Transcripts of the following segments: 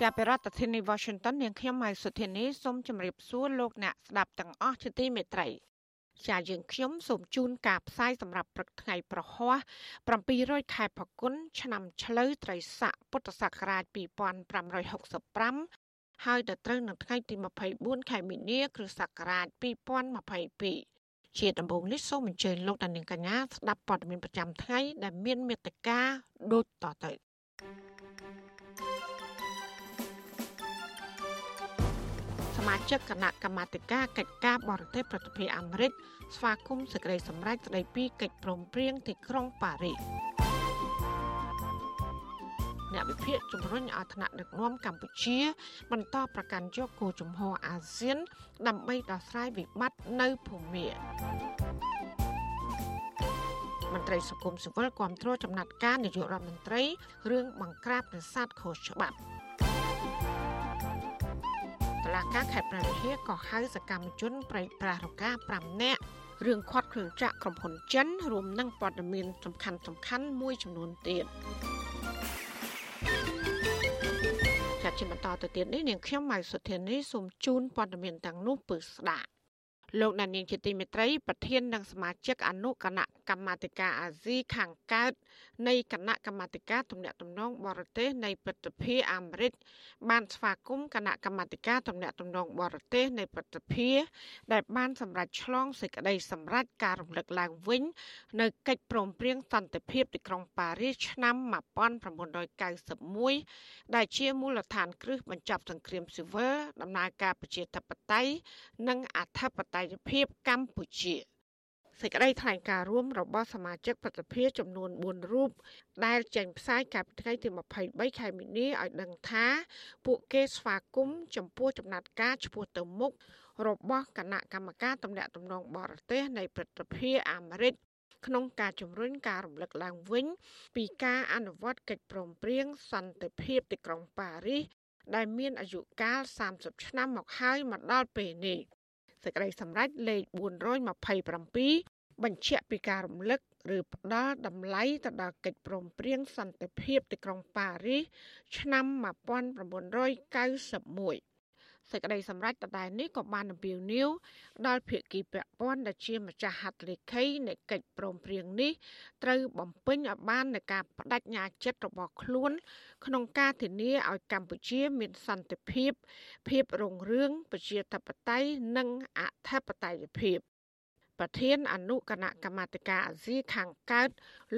ជាប្រធានាធិបតី Washington នាងខ្ញុំម៉ៃសុធានីសូមជម្រាបសួរលោកអ្នកស្ដាប់ទាំងអស់ជាទីមេត្រីជាយើងខ្ញុំសូមជូនការផ្សាយសម្រាប់ព្រឹកថ្ងៃប្រហ័ស700ខែផល្គុនឆ្នាំឆ្លូវត្រីស័កពុទ្ធសករាជ2565ហើយដល់ត្រូវនៅថ្ងៃទី24ខែមីនាគ្រិស្តសករាជ2022ជាដំបូងនេះសូមអញ្ជើញលោកដានៀងកញ្ញាស្ដាប់ព័ត៌មានប្រចាំថ្ងៃដែលមានមេត្តាដូចតទៅ មាជិកគណៈកម្មាធិការកិច្ចការបរទេសប្រតិភេអាមេរិកស្វាគមន៍សេចក្តីសម្រេចស្តីពីកិច្ចព្រមព្រៀងទីក្រុងប៉ារីសអ្នកវិភាគជំរុញឲ្យថ្នាក់ដឹកនាំកម្ពុជា បន្តប្រកាន់យកគោលជំហរអាស៊ាន ដើម្បីដោះស្រាយវិបត្តិនៅភូមាមន្ត្រីសង្គមស៊ីវិលគ្រប់គ្រងចំណាត់ការនាយករដ្ឋមន្ត្រីរឿងបង្ក្រាបនេសាទខុសច្បាប់ តឡាការខេត្តព្រះវិហារក៏ហៅសកម្មជនប្រៃប្រាស់រកា5នាក់រឿងខាត់គ្រឿងចាក់ក្រុមហ៊ុនចិនរួមនឹងព័ត៌មានសំខាន់សំខាន់មួយចំនួនទៀតចាត់ជាបន្តទៅទៀតនេះនាងខ្ញុំម៉ៃសុធានីសូមជូនព័ត៌មានទាំងនោះពឺស្ដាប់លោកដានៀងជាទីមេត្រីប្រធាននិងសមាជិកអនុគណៈ កម្មាធិការអាស៊ីខាងកើតនៃគណៈកម្មាធិការទំនាក់ទំនងបរទេសនៃព្រឹទ្ធសភាអាមេរិកបានស្វាគមន៍គណៈកម្មាធិការទំនាក់ទំនងបរទេសនៃព្រឹទ្ធសភាដែលបានសម្រេចឆ្លងសេចក្តីសម្រេចការរំលឹកឡើងវិញនៅកិច្ចព្រមព្រៀងសន្តិភាពទីក្រុងប៉ារីសឆ្នាំ1991ដែលជាមូលដ្ឋានគ្រឹះបញ្ចប់សង្គ្រាមស៊ីវិលដំណើរការប្រជាធិបតេយ្យនិងអធិបតេយ្យភាពកម្ពុជា សេចក្តីថ្លែងការណ៍រួមរបស់សមាជិកប្រតិភិចំនួន4រូបដែលចេញផ្សាយកាលពីថ្ងៃទី23ខែមីនាឲ្យដឹងថា ពួកគេស្វាគមន៍ចំពោះចំណាត់ការឈ្មោះទៅមុខរបស់គណៈកម្មការតំណាក់តំណងបរទេសនៃប្រតិភិអាមេរិកក្នុងការជំរុញការរំលឹកឡើងវិញ ពីការអនុវត្តកិច្ចព្រមព្រៀងសន្តិភាពទីក្រុងប៉ារីសដែលមានអាយុកាល30ឆ្នាំមកហើយមកដល់ពេលនេះ សេចក្តីសម្រេចលេខ427បញ្ជាក់ពីការរំលឹកឬផ្ដល់តម្លៃទៅដល់កិច្ចព្រមព្រៀងសន្តិភាពទីក្រុងប៉ារីសឆ្នាំ1991 សេចក្តីសម្រេចដដែលនេះក៏បានអំពាវនាវដល់ភាគីពាក់ព័ន្ធដែលជាម្ចាស់ហត្ថលេខីនៃកិច្ចព្រមព្រៀងនេះត្រូវបំពេញឲ្យបាននូវការបដិញ្ញាចិត្តរបស់ខ្លួន ក្នុងការធានាឲ្យកម្ពុជាមានសន្តិភាព ភាពរុងរឿងប្រជាធិបតេយ្យនិងអធិបតេយ្យភាពប្រធានអនុគណៈកម្មាធិការអាស៊ីខាងកើត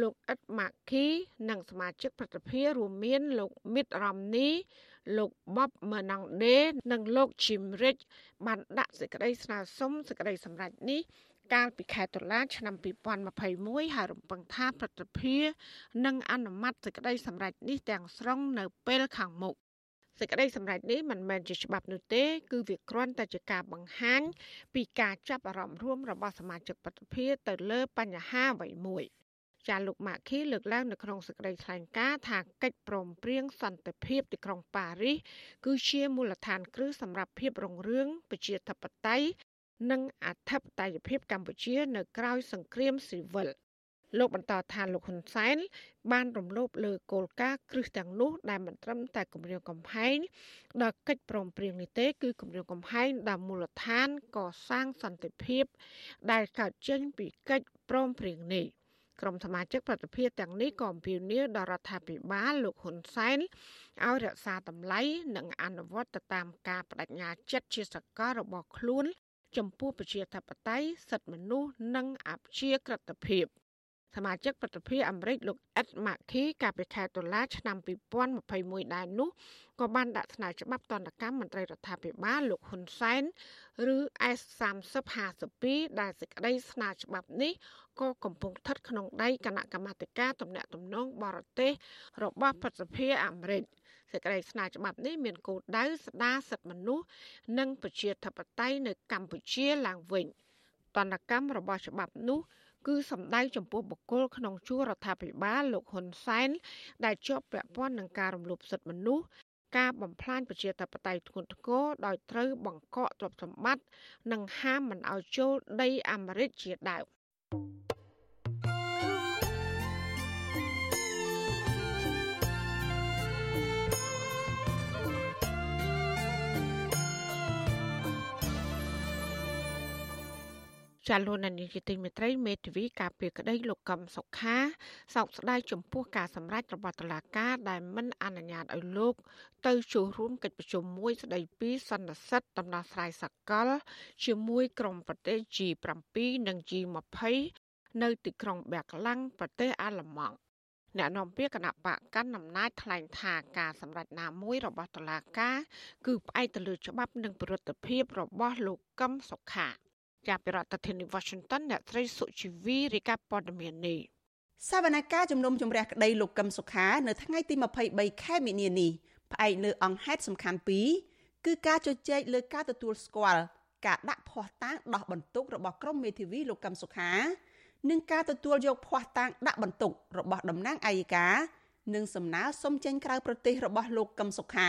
លោកអ៊ិតម៉ាគី និងសមាជិកប្រតិភិរួមមានលោកមីតរ៉ាំនី លោកបបម៉ាណង់ដេនិងលោកជីមរិចបានដាក់សេចក្តីស្នើសុំសេចក្តីសម្រេចនេះកាលពីខែតុលាឆ្នាំ2021ហើយរំពឹងថាប្រតិភិនឹងអនុម័តសេចក្តីសម្រេចនេះទាំងស្រុងនៅពេលខាងមុខសេចក្តីសម្រេចនេះមិនមែនជាច្បាប់នោះទេ គឺវាគ្រាន់តែជាការបង្ហាញពីការចាប់អារម្មណ៍រួមរបស់សមាជិកប្រតិភិទៅលើបញ្ហាអ្វីមួយ ចាលោកម៉ាក់ខីលើកឡើងនៅក្នុងសេចក្តីថ្លែងការណ៍ថាកិច្ចព្រមព្រៀងសន្តិភាពទីក្រុងប៉ារីសគឺជាមូលដ្ឋានគ្រឹះសម្រាប់ភាពរុងរឿងប្រជាធិបតេយ្យនិងអធិបតេយ្យភាពកម្ពុជា នៅក្រៅសង្គ្រាមស៊ីវិលលោកបន្តថាលោកហ៊ុនសែនបានរំលោភលើគោលការណ៍គ្រឹះទាំងនោះដែលមិនត្រឹមតែគម្រាមកំហែងដល់កិច្ចព្រមព្រៀងនេះទេគឺគម្រាមកំហែងដល់មូលដ្ឋានកសាងសន្តិភាព ដែលកើតចេញពីកិច្ចព្រមព្រៀងនេះ ក្រុមសមាជិកប្រតិភិទាំងនេះក៏អំពាវនាវដល់រដ្ឋាភិបាលលោកហ៊ុនសែនឲ្យរក្សាតម្លៃនិងអនុវត្តទៅតាមការបដិញ្ញាចិត្តជាសកលរបស់ខ្លួន ចំពោះប្រជាធិបតេយ្យសិទ្ធិមនុស្សនិងអព្យាក្រឹតភាព សមាជិកប្រតិភិអាមេរិកលោកអ៊ិតម៉ាឃីកាលពីខែតុលាឆ្នាំ2021ដែរនោះក៏បានដាក់ស្នើច្បាប់តនកម្មមន្ត្រីរដ្ឋាភិបាលលោកហ៊ុនសែនឬ S3052 ដែលសេចក្តីស្នើច្បាប់នេះក៏កំពុងស្ថិតក្នុងដៃគណៈកម្មាធិការទំនាក់ទំនងបរទេសរបស់ប្រតិភិអាមេរិកសេចក្តីស្នើច្បាប់នេះមានគោលដៅស្ដារសិទ្ធិមនុស្សនិងប្រជាធិបតេយ្យនៅកម្ពុជាឡើងវិញតនកម្មរបស់ច្បាប់នោះ គឺសម្ដៅចំពោះបុគ្គលក្នុងជួររដ្ឋាភិបាលលោកហ៊ុនសែនដែលជាប់ពាក់ព័ន្ធនឹងការរំលោភសិទ្ធិមនុស្សការបំផ្លាញប្រជាធិបតេយ្យធ្ងន់ធ្ងរដោយត្រូវបង្កកទ្រព្យសម្បត្តិនិងហាមមិនឲ្យចូលដីអាមេរិកជាដើម ចាលោកនានីជាទីមេត្រីមេធាវីការពីក្តីលោកកឹមសុខាសោកស្ដាយចំពោះការសម្រេចរបស់តុលាការដែលមិនអនុញ្ញាតឲ្យលោក ទៅចូលរួមកិច្ចប្រជុំមួយស្ដីពីសន្និសីទដំណោះស្រាយសកល ជាមួយក្រុមប្រទេស G7 និង G20 នៅទីក្រុងបែកឡាំងប្រទេសអាល្លឺម៉ង់អ្នកនាំពាក្យគណៈបកកាន់អំណាចថ្លែងថាការសម្រេចណាមួយរបស់តុលាការគឺផ្អែកទៅលើច្បាប់និងប្រតិភិបរបស់លោកកឹមសុខា ចាប់ពីរដ្ឋធានី Washington អ្នកស្រីសុជីវីរាយការណ៍ព័ត៌មាននេះសវនកម្មជំនុំជម្រះក្តីលោកកឹមសុខា នៅថ្ងៃទី23ខែមីនានេះផ្អែកលើអង្គហេតុសំខាន់ពីរគឺការជជែកលើការទទួលស្គាល់ការដាក់ភ័ស្តុតាងដោះបន្ទុករបស់ក្រុមមេធាវីលោកកឹមសុខានិងការទទួលយកភ័ស្តុតាងដាក់បន្ទុករបស់តំណាងអัยការនិងសំណើសុំចេញក្រៅប្រទេសរបស់លោកកឹមសុខា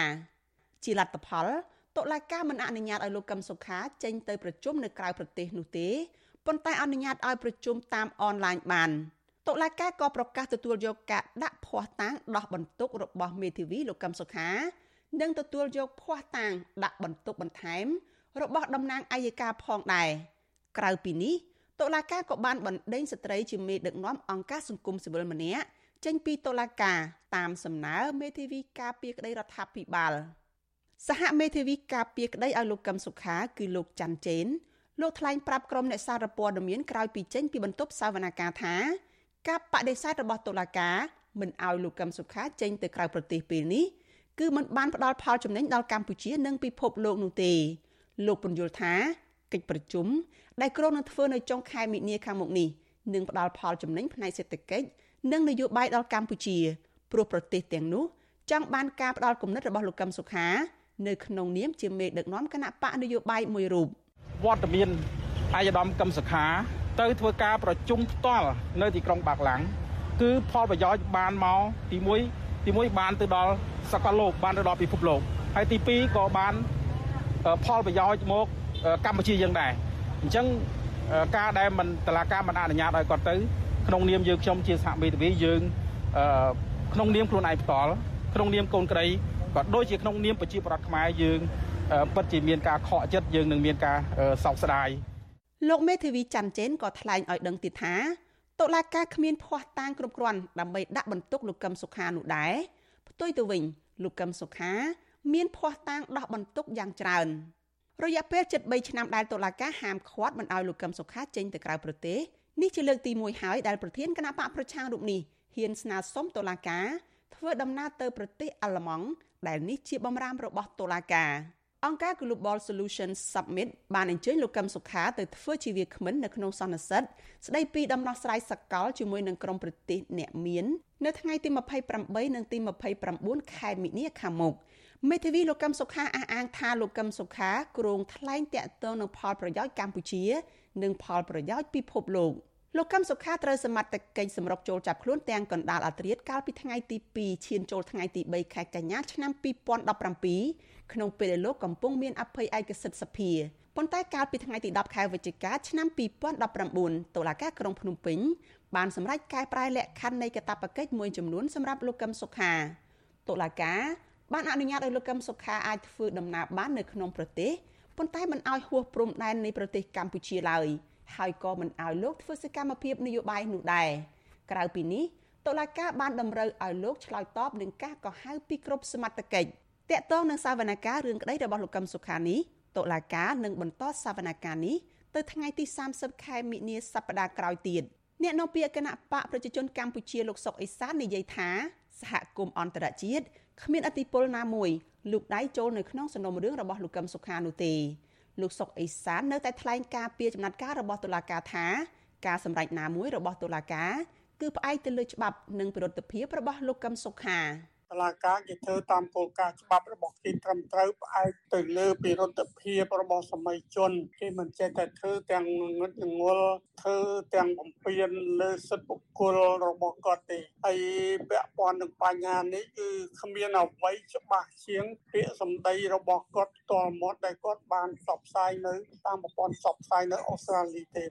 ជាលទ្ធផល តុលាការមិនអនុញ្ញាតឲ្យលោកកឹមសុខាចេញទៅប្រជុំនៅក្រៅប្រទេសនោះទេប៉ុន្តែអនុញ្ញាតឲ្យប្រជុំតាមអនឡាញបានតុលាការក៏ប្រកាសទទួលយកការដាក់ភ័ស្តុតាងដោះបន្ទុករបស់មេធាវីលោកកឹមសុខានិងទទួលយកភ័ស្តុតាងដាក់បន្ទុកបន្ថែម របស់តំណាងអัยការផងដែរក្រៅពីនេះតុលាការក៏បានបណ្ដេញស្ត្រីជាមេដឹកនាំអង្គការសង្គមស៊ីវិលម្នាក់ចេញពីតុលាការតាមសំណើមេធាវីការពារក្តីរដ្ឋាភិបាល សហមេធាវីការពារក្តីឲ្យលោកកឹមសុខាគឺលោកច័ន្ទជេនលោកថ្លែងប្រាប់ក្រុមអ្នកសារព័ត៌មានក្រោយពីចេញពីបន្ទប់សវនកម្មថាការបដិសេធរបស់តុលាការមិនឲ្យលោកកឹមសុខាចេញទៅក្រៅប្រទេសពេលនេះគឺមិនបានផ្ដល់ផលចំណេញដល់កម្ពុជានិងពិភពលោកនោះទេលោកពន្យល់ថាកិច្ចប្រជុំដែលក្រុងនឹងធ្វើនៅចុងខែមិនិនាខាងមុខនេះនឹងផ្ដល់ផលចំណេញផ្នែកសេដ្ឋកិច្ចនិងនយោបាយដល់កម្ពុជាព្រោះប្រទេសទាំងនោះចង់បានការផ្ដល់គំនិតរបស់លោកកឹមសុខា នៅក្នុងនាមជាមេដឹកនាំគណៈបកនយោបាយមួយរូបវត្តមានអាយដាមកឹមសុខា ទៅធ្វើការប្រជុំផ្ទាល់នៅទីក្រុងបាក់ឡាំងគឺផលប្រយោជន៍បានមកទី1ទី1បានទៅដល់សកលលោកបានទៅដល់ពិភពលោកហើយទី2ក៏បានផលប្រយោជន៍មកកម្ពុជាយើងដែរអញ្ចឹងការដែលមិនតឡាការមិនអនុញ្ញាតឲ្យគាត់ទៅក្នុងនាមយើងខ្ញុំជាសហមេធាវីយើងក្នុងនាមខ្លួនឯងផ្ទាល់ក្នុងនាមកូនក្រី ក៏ដូចជាក្នុងនាមប្រជាប្រដ្ឋខ្មែរយើងពិតជាមានការខកចិត្តយើងនឹងមានការសោកស្ដាយលោកមេធាវីច័ន្ទចេនក៏ថ្លែងឲ្យដឹងទៀតថាតុលាការគ្មានភ័ស្តុតាងគ្រប់គ្រាន់ដើម្បីដាក់បន្ទុកលោកកឹមសុខានោះដែរផ្ទុយទៅវិញលោកកឹមសុខា មានភ័ស្តុតាងដោះបន្ទុកយ៉ាងច្រើនរយៈពេល73ឆ្នាំដែលតុលាការហាមឃាត់មិនឲ្យលោកកឹមសុខាចេញទៅក្រៅប្រទេសនេះជាលើកទី1ហើយដែលប្រធានគណៈបកប្រឆាំងរូបនេះហ៊ានស្នើសុំតុលាការធ្វើដំណើរទៅប្រទេសអាល្លឺម៉ង់ ដែលនេះជាបំរាមរបស់តុលាការអង្គការ Global Solution Summit បានអញ្ជើញលោកកឹមសុខាទៅធ្វើជាវាគ្មិននៅក្នុងសន្និសីទស្ដីពីដំណោះស្រាយសកលជាមួយនឹងក្រុមប្រទេសអ្នកមាននៅថ្ងៃទី28និងទី29ខែមិនិនាខាងមុខមេធាវីលោកកឹមសុខាអះអាងថាលោកកឹមសុខាគ្រងថ្លែងតាក់ទងនឹងផលប្រយោជន៍កម្ពុជា និងផលប្រយោជន៍ពិភពលោក។ លោកកឹមសុខាត្រូវសមត្ថកិច្ចសម្រុកចូលចាប់ខ្លួនទាំងកណ្ដាលអាត្រាតកាលពីថ្ងៃទី2ឈានចូលថ្ងៃទី3ខែកញ្ញាឆ្នាំ2017ក្នុងពេលដែលលោកកំពុងមានអភ័យឯកសិទ្ធិសភាប៉ុន្តែកាលពីថ្ងៃទី10ខែវិច្ឆិកាឆ្នាំ2019តុលាការក្រុងភ្នំពេញបានសម្រេចកែប្រែលក្ខខណ្ឌនៃកាតព្វកិច្ចមួយចំនួនសម្រាប់លោកកឹមសុខាតុលាការបានអនុញ្ញាតឲ្យលោកកឹមសុខាអាចធ្វើដំណើរបាននៅក្នុងប្រទេសប៉ុន្តែមិនឲ្យហួសព្រំដែននៃប្រទេសកម្ពុជាឡើយ។ ហើយក៏មិនឲ្យលោកធ្វើសកម្មភាពនយោបាយនោះដែរក្រៅពីនេះតុលាការបានតម្រូវឲ្យលោកឆ្លើយតបនឹងការកោះហៅពីគ្រប់សមត្ថកិច្ចតាក់ទងនឹងសវនកម្មរឿងក្តីរបស់លោកកឹមសុខានេះតុលាការនឹងបន្តសវនកម្មនេះទៅថ្ងៃទី30ខែមិនិនាសប្តាហ៍ក្រោយទៀតអ្នកនាំពាក្យគណៈបកប្រជាជនកម្ពុជាលោកសុកអេសាននិយាយថាសហគមន៍អន្តរជាតិគ្មានអធិបុលណាមួយលោកដៃចូលនៅក្នុងសំណុំរឿងរបស់លោកកឹមសុខានោះទេ លោកសុកអេសាននៅតែថ្លែងការពីចំណាត់ការរបស់តុលាការថាការសម្រេចណាមួយរបស់តុលាការគឺផ្អែកទៅលើច្បាប់និងប្រតិភិបរបស់លោកកឹមសុខា តឡាការគេធ្វើតាមគោលការណ៍ច្បាប់របស់គេត្រឹមត្រូវផ្អែកទៅលើពិរុទ្ធភាពរបស់សម័យជនគេមិនចេះតែធ្វើទាំងងឹតងល់ធ្វើទាំងបំពេញលើសិទ្ធិបុគ្គលរបស់គាត់ទេហើយពាក់ព័ន្ធនឹងបញ្ហានេះគឺគ្មានអ្វីច្បាស់ជាងពាក្យសម្ដីរបស់គាត់ផ្ទាល់មាត់ដែលគាត់បានផ្សព្វផ្សាយនៅតាមប្រព័ន្ធផ្សព្វផ្សាយនៅអូស្ត្រាលីទេ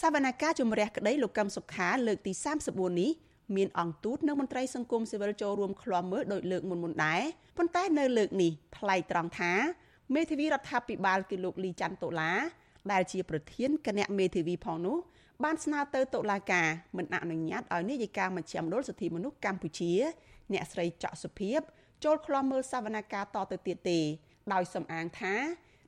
សវនកម្មជំរះក្តីលោកកឹមសុខាលើកទី34នេះ មានអង្គទូតនិងមន្ត្រីសង្គមស៊ីវិលចូលរួមឃ្លាំមើលដោយលើកមុនមុនដែរប៉ុន្តែនៅលើកនេះប្លែកត្រង់ថាមេធាវីរដ្ឋាភិបាលគឺលោកលីច័ន្ទតុលាដែលជាប្រធានគណៈមេធាវីផងនោះបានស្នើទៅតុលាការមិនអនុញ្ញាតឲ្យនាយិកាមជ្ឈមណ្ឌលសិទ្ធិមនុស្សកម្ពុជា អ្នកស្រីច័កសុភីបចូលឃ្លាំមើលសវនកម្មតទៅទៀតទេដោយសំអាងថា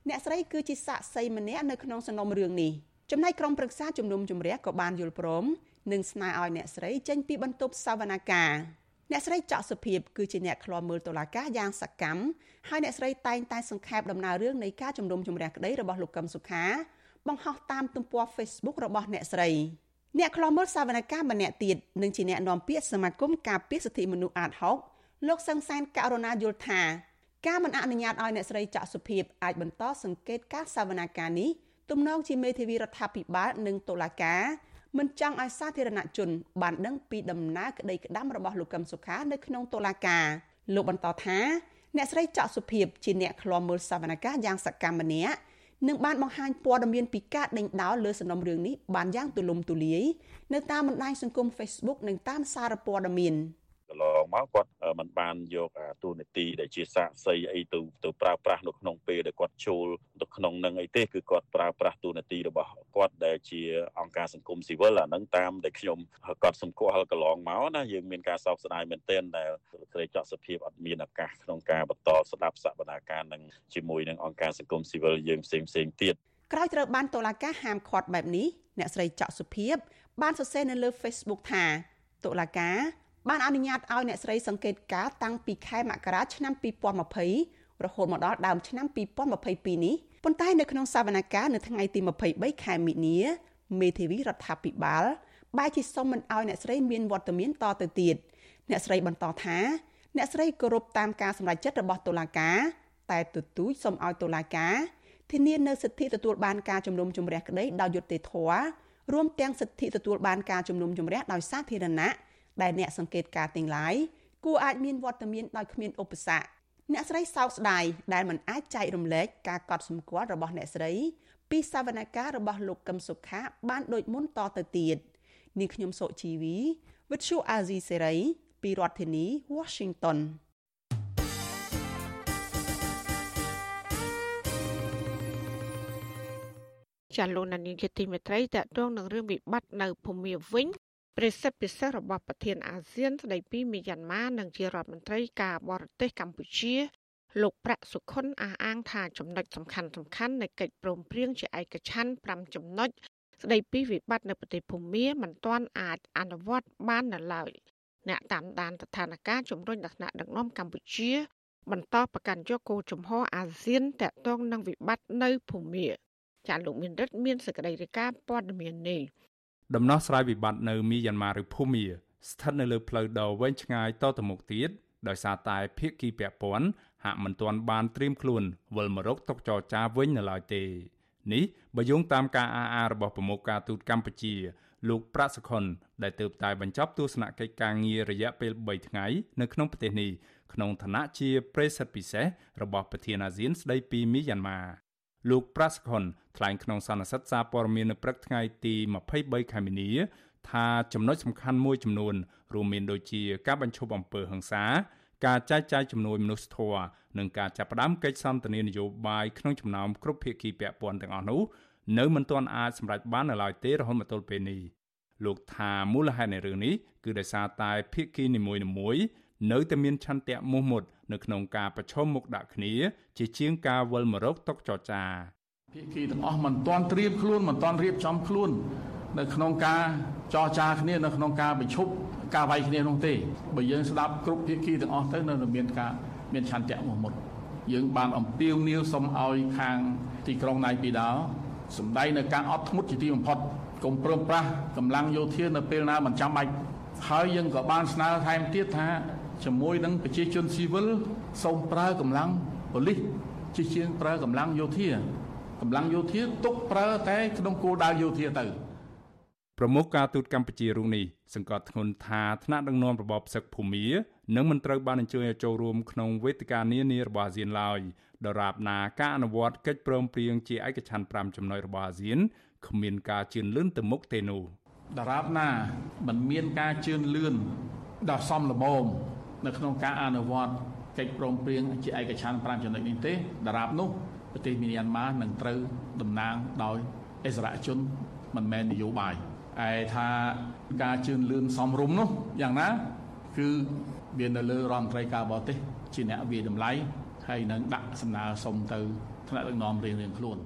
អ្នកស្រីគឺជាសាក្សីម្នាក់នៅក្នុងសំណុំរឿងនេះចំណែកក្រុមប្រឹក្សាជំនុំជម្រះក៏បានយល់ព្រម និងស្នើឲ្យអ្នកស្រីចេញពីបន្ទប់សវនកម្មអ្នកស្រីច័កសុភីបគឺជាអ្នកឃ្លាំមើលតុលាការយ៉ាងសកម្មហើយអ្នកស្រីតែងតែសង្ខេបដំណើររឿងនៃការជំនុំជម្រះក្តីរបស់លោកកឹមសុខាបង្ហោះតាមទំព័រ Facebook របស់អ្នកស្រីអ្នកខ្លំមើលសវនកម្មម្នាក់ទៀតនឹងជាអ្នកនាំពាក្យសមាគមការពារសិទ្ធិមនុស្សអាត6លោកសង្សានករណាយល់ថាការមិនអនុញ្ញាតឲ្យអ្នកស្រីចាក់សុភាពអាចបន្តសង្កេតការសវនកម្មនេះទំនងជាមេធាវីរដ្ឋាភិបាលនិងតុលាការ មិនចង់ឲ្យសាធារណជន បានដឹងពីដំណើរក្តីក្តាំរបស់លោកកឹមសុខានៅក្នុងតុលាការលោកបន្តថាអ្នកស្រីចាក់សុភាពជាអ្នកឃ្លាំមើលសវនកម្មយ៉ាងសកម្មម្នាក់នឹងបានបង្ហាញព័ត៌មានពីការដេញដោលលើសំណុំរឿងនេះបានយ៉ាងទូលំទូលាយនៅតាមបណ្ដាញសង្គម Facebook និងតាមសារព័ត៌មាន កន្លងមកគាត់មិនបានយកទូនាទីដែលជាសាកសីអីទៅទៅប្រើប្រាស់នៅក្នុងពេលដែលគាត់ចូលទៅក្នុងនឹងអីទេគឺគាត់ប្រើប្រាស់ទូនាទីរបស់គាត់ដែលជាអង្គការសង្គមស៊ីវិលអានឹងតាមដែលខ្ញុំគាត់សម្គាល់កន្លងមកណាយើងមានការសោកស្ដាយមែនទែនដែលស្រីចောက်សភាពអត់មានឱកាសក្នុងការបន្តស្ដាប់សវនាការនឹងជាមួយនឹងអង្គការសង្គមស៊ីវិលយើងផ្សេងផ្សេងទៀតក្រោយត្រូវបានតុលាការហាមឃាត់បែបនេះអ្នកស្រីចောက်សុភាពបានសរសេរនៅលើ Facebook ថាតុលាការ បានអនុញ្ញាតឲ្យអ្នកស្រីសង្កេតការតាំងពីខែមករាឆ្នាំ2020រហូតមកដល់ដើមឆ្នាំ2022នេះប៉ុន្តែនៅក្នុងសវនកម្មនៅថ្ងៃទី23ខែមិនិនាមេធាវីរដ្ឋាភិបាលបែរជាសុំមិនឲ្យអ្នកស្រីមានវត្តមានតទៅទៀតអ្នកស្រីបន្តថាអ្នកស្រីគោរពតាមការសម្រេចចិត្តរបស់តុលាការតែទទូចសុំឲ្យតុលាការធានានៅសិទ្ធិទទួលបានការជំនុំជម្រះក្តីដោយយុត្តិធម៌រួមទាំងសិទ្ធិទទួលបានការជំនុំជម្រះដោយសាធារណៈ ដែលអ្នកសង្កេតការទាំងឡាយគួរអាចមានវត្តមានដោយគ្មានឧបសគ្គអ្នកស្រីសោកស្ដាយដែលមិនអាចចែករំលែកការកត់សម្គាល់របស់អ្នកស្រី ពីសវនកម្មរបស់លោកកឹមសុខាបានដូចមុនតទៅទៀតនាងខ្ញុំសុជីវី With Shu Azizi Serai ពីរដ្ឋធានី Washington ចាលោកនានីជាទីមេត្រីតកតងនឹងរឿងវិបត្តិនៅភូមាវិញ ព្រះសិទ្ធពិសេសរបស់ប្រធានអាស៊ានស្ដីពីមីយ៉ាន់ម៉ានិងជារដ្ឋមន្ត្រីការបរទេសកម្ពុជា លោកប្រាក់សុខុនអះអាងថាចំណុចសំខាន់សំខាន់នៃកិច្ចព្រមព្រៀងជាឯកច្ឆ័ន្ទ5ចំណុចស្ដីពីវិបត្តិនៅប្រទេសភូមាមិនទាន់អាចអនុវត្តបាននៅឡើយអ្នកតាមដានស្ថានភាពជំរុញដល់ថ្នាក់ដឹកនាំកម្ពុជា បន្តប្រកាន់យកគោលជំហរអាស៊ានតាក់ទងនឹងវិបត្តិនៅភូមាចាលោកមានរិទ្ធមានសេចក្តីរាយការណ៍ព័ត៌មាននេះ ដំណោះស្រាយវិបត្តិនៅមីយ៉ាន់ម៉ាឬភូមាស្ថិតនៅលើផ្លូវដ៏វែងឆ្ងាយតទៅមុខទៀតដោយសារតែភាគីពាក់ព័ន្ធហាក់មិនទាន់បានត្រៀមខ្លួនវិលមករកតុកចរចាវិញនៅឡើយទេនេះបើយោងតាមការអះអាងរបស់ប្រមុខការទូតកម្ពុជា លោកប្រាក់សុខុនដែលទើបតែបញ្ចប់ទស្សនកិច្ចការងាររយៈពេល3ថ្ងៃនៅក្នុងប្រទេសនេះក្នុងឋានៈជាប្រេសិតពិសេសរបស់ប្រធានអាស៊ានស្ដីពីមីយ៉ាន់ម៉ា លោកប្រាក់សុខុនថ្លែងក្នុងសន្និសីទសារព័ត៌មាននៅព្រឹកថ្ងៃទី23ខែមីនាថាចំណុចសំខាន់មួយចំនួនរួមមានដូចជាការបញ្ឈប់អំពើហិង្សាការចែកចាយជំនួយមនុស្សធម៌និងការចាប់ផ្ដើមកិច្ចសន្ទនានយោបាយក្នុងចំណោមគ្រប់ភាគីពាក់ព័ន្ធទាំងអស់នោះនៅមិនទាន់អាចសម្រេចបាននៅឡើយទេរហូតមកទល់ពេលនេះលោកថាមូលហេតុនៃរឿងនេះគឺដោយសារតែភាគីនីមួយៗនៅតែមានឆន្ទៈមោះមុត នៅក្នុងការប្រឈមមុខដាក់គ្នា ជាជាងការវិលមករកតុកចរចាភាគីទាំងអស់មិនទាន់ត្រៀមខ្លួនមិនទាន់រៀបចំខ្លួន នៅក្នុងការចរចាគ្នានៅក្នុងការបញ្ឈប់ការវាយគ្នានោះទេបើយើងស្ដាប់គ្រប់ភាគីទាំងអស់ទៅនៅមានការមានឆន្ទៈមោះមុតយើងបានអំពាវនាវសុំឲ្យខាងទីក្រុងណៃពីដោសម្ដែងនៅការអត់ធ្មត់ជាទីបំផុតកុំព្រមប្រាស់កម្លាំងយោធានៅពេលណាមិនចាំបាច់ហើយយើងក៏បានស្នើថែមទៀតថា ជាមួយនឹងប្រជាជនស៊ីវិលសូមប្រើកម្លាំងប៉ូលីសជាជាងប្រើកម្លាំងយោធាកម្លាំងយោធាទុកប្រើតែក្នុងគោលដៅយោធាទៅប្រមុខការទូតកម្ពុជារូបនេះសង្កត់ធ្ងន់ថាថ្នាក់ដឹកនាំរបបសឹកភូមានឹងមិនត្រូវបានអញ្ជើញឲ្យចូលរួមក្នុងវេទិកានានារបស់អាស៊ានឡើយដរាបណាការអនុវត្តកិច្ចព្រមព្រៀងជាឯកច្ឆន្ទ5ចំណុចរបស់អាស៊ានគ្មានការជឿនលឿនទៅមុខទេនោះដរាបណាមិនមានការជឿនលឿនដល់សំលមម នៅក្នុងការអនុវត្តកិច្ចព្រមព្រៀងជាឯកច្ឆន្ទ5ចំណុចនេះទេដរាបនោះប្រទេសមីយ៉ាន់ម៉ានឹងត្រូវតំណាងដោយអិសរាជជនមិនមែននយោបាយឯថាការជឿនលឿនសំរុំនោះយ៉ាងណា គឺមាននៅលើរដ្ឋមន្ត្រីការបរទេសជាអ្នកវិតម្លៃហើយនឹងដាក់សំណើសុំទៅថ្នាក់ដឹកនាំរៀងៗខ្លួន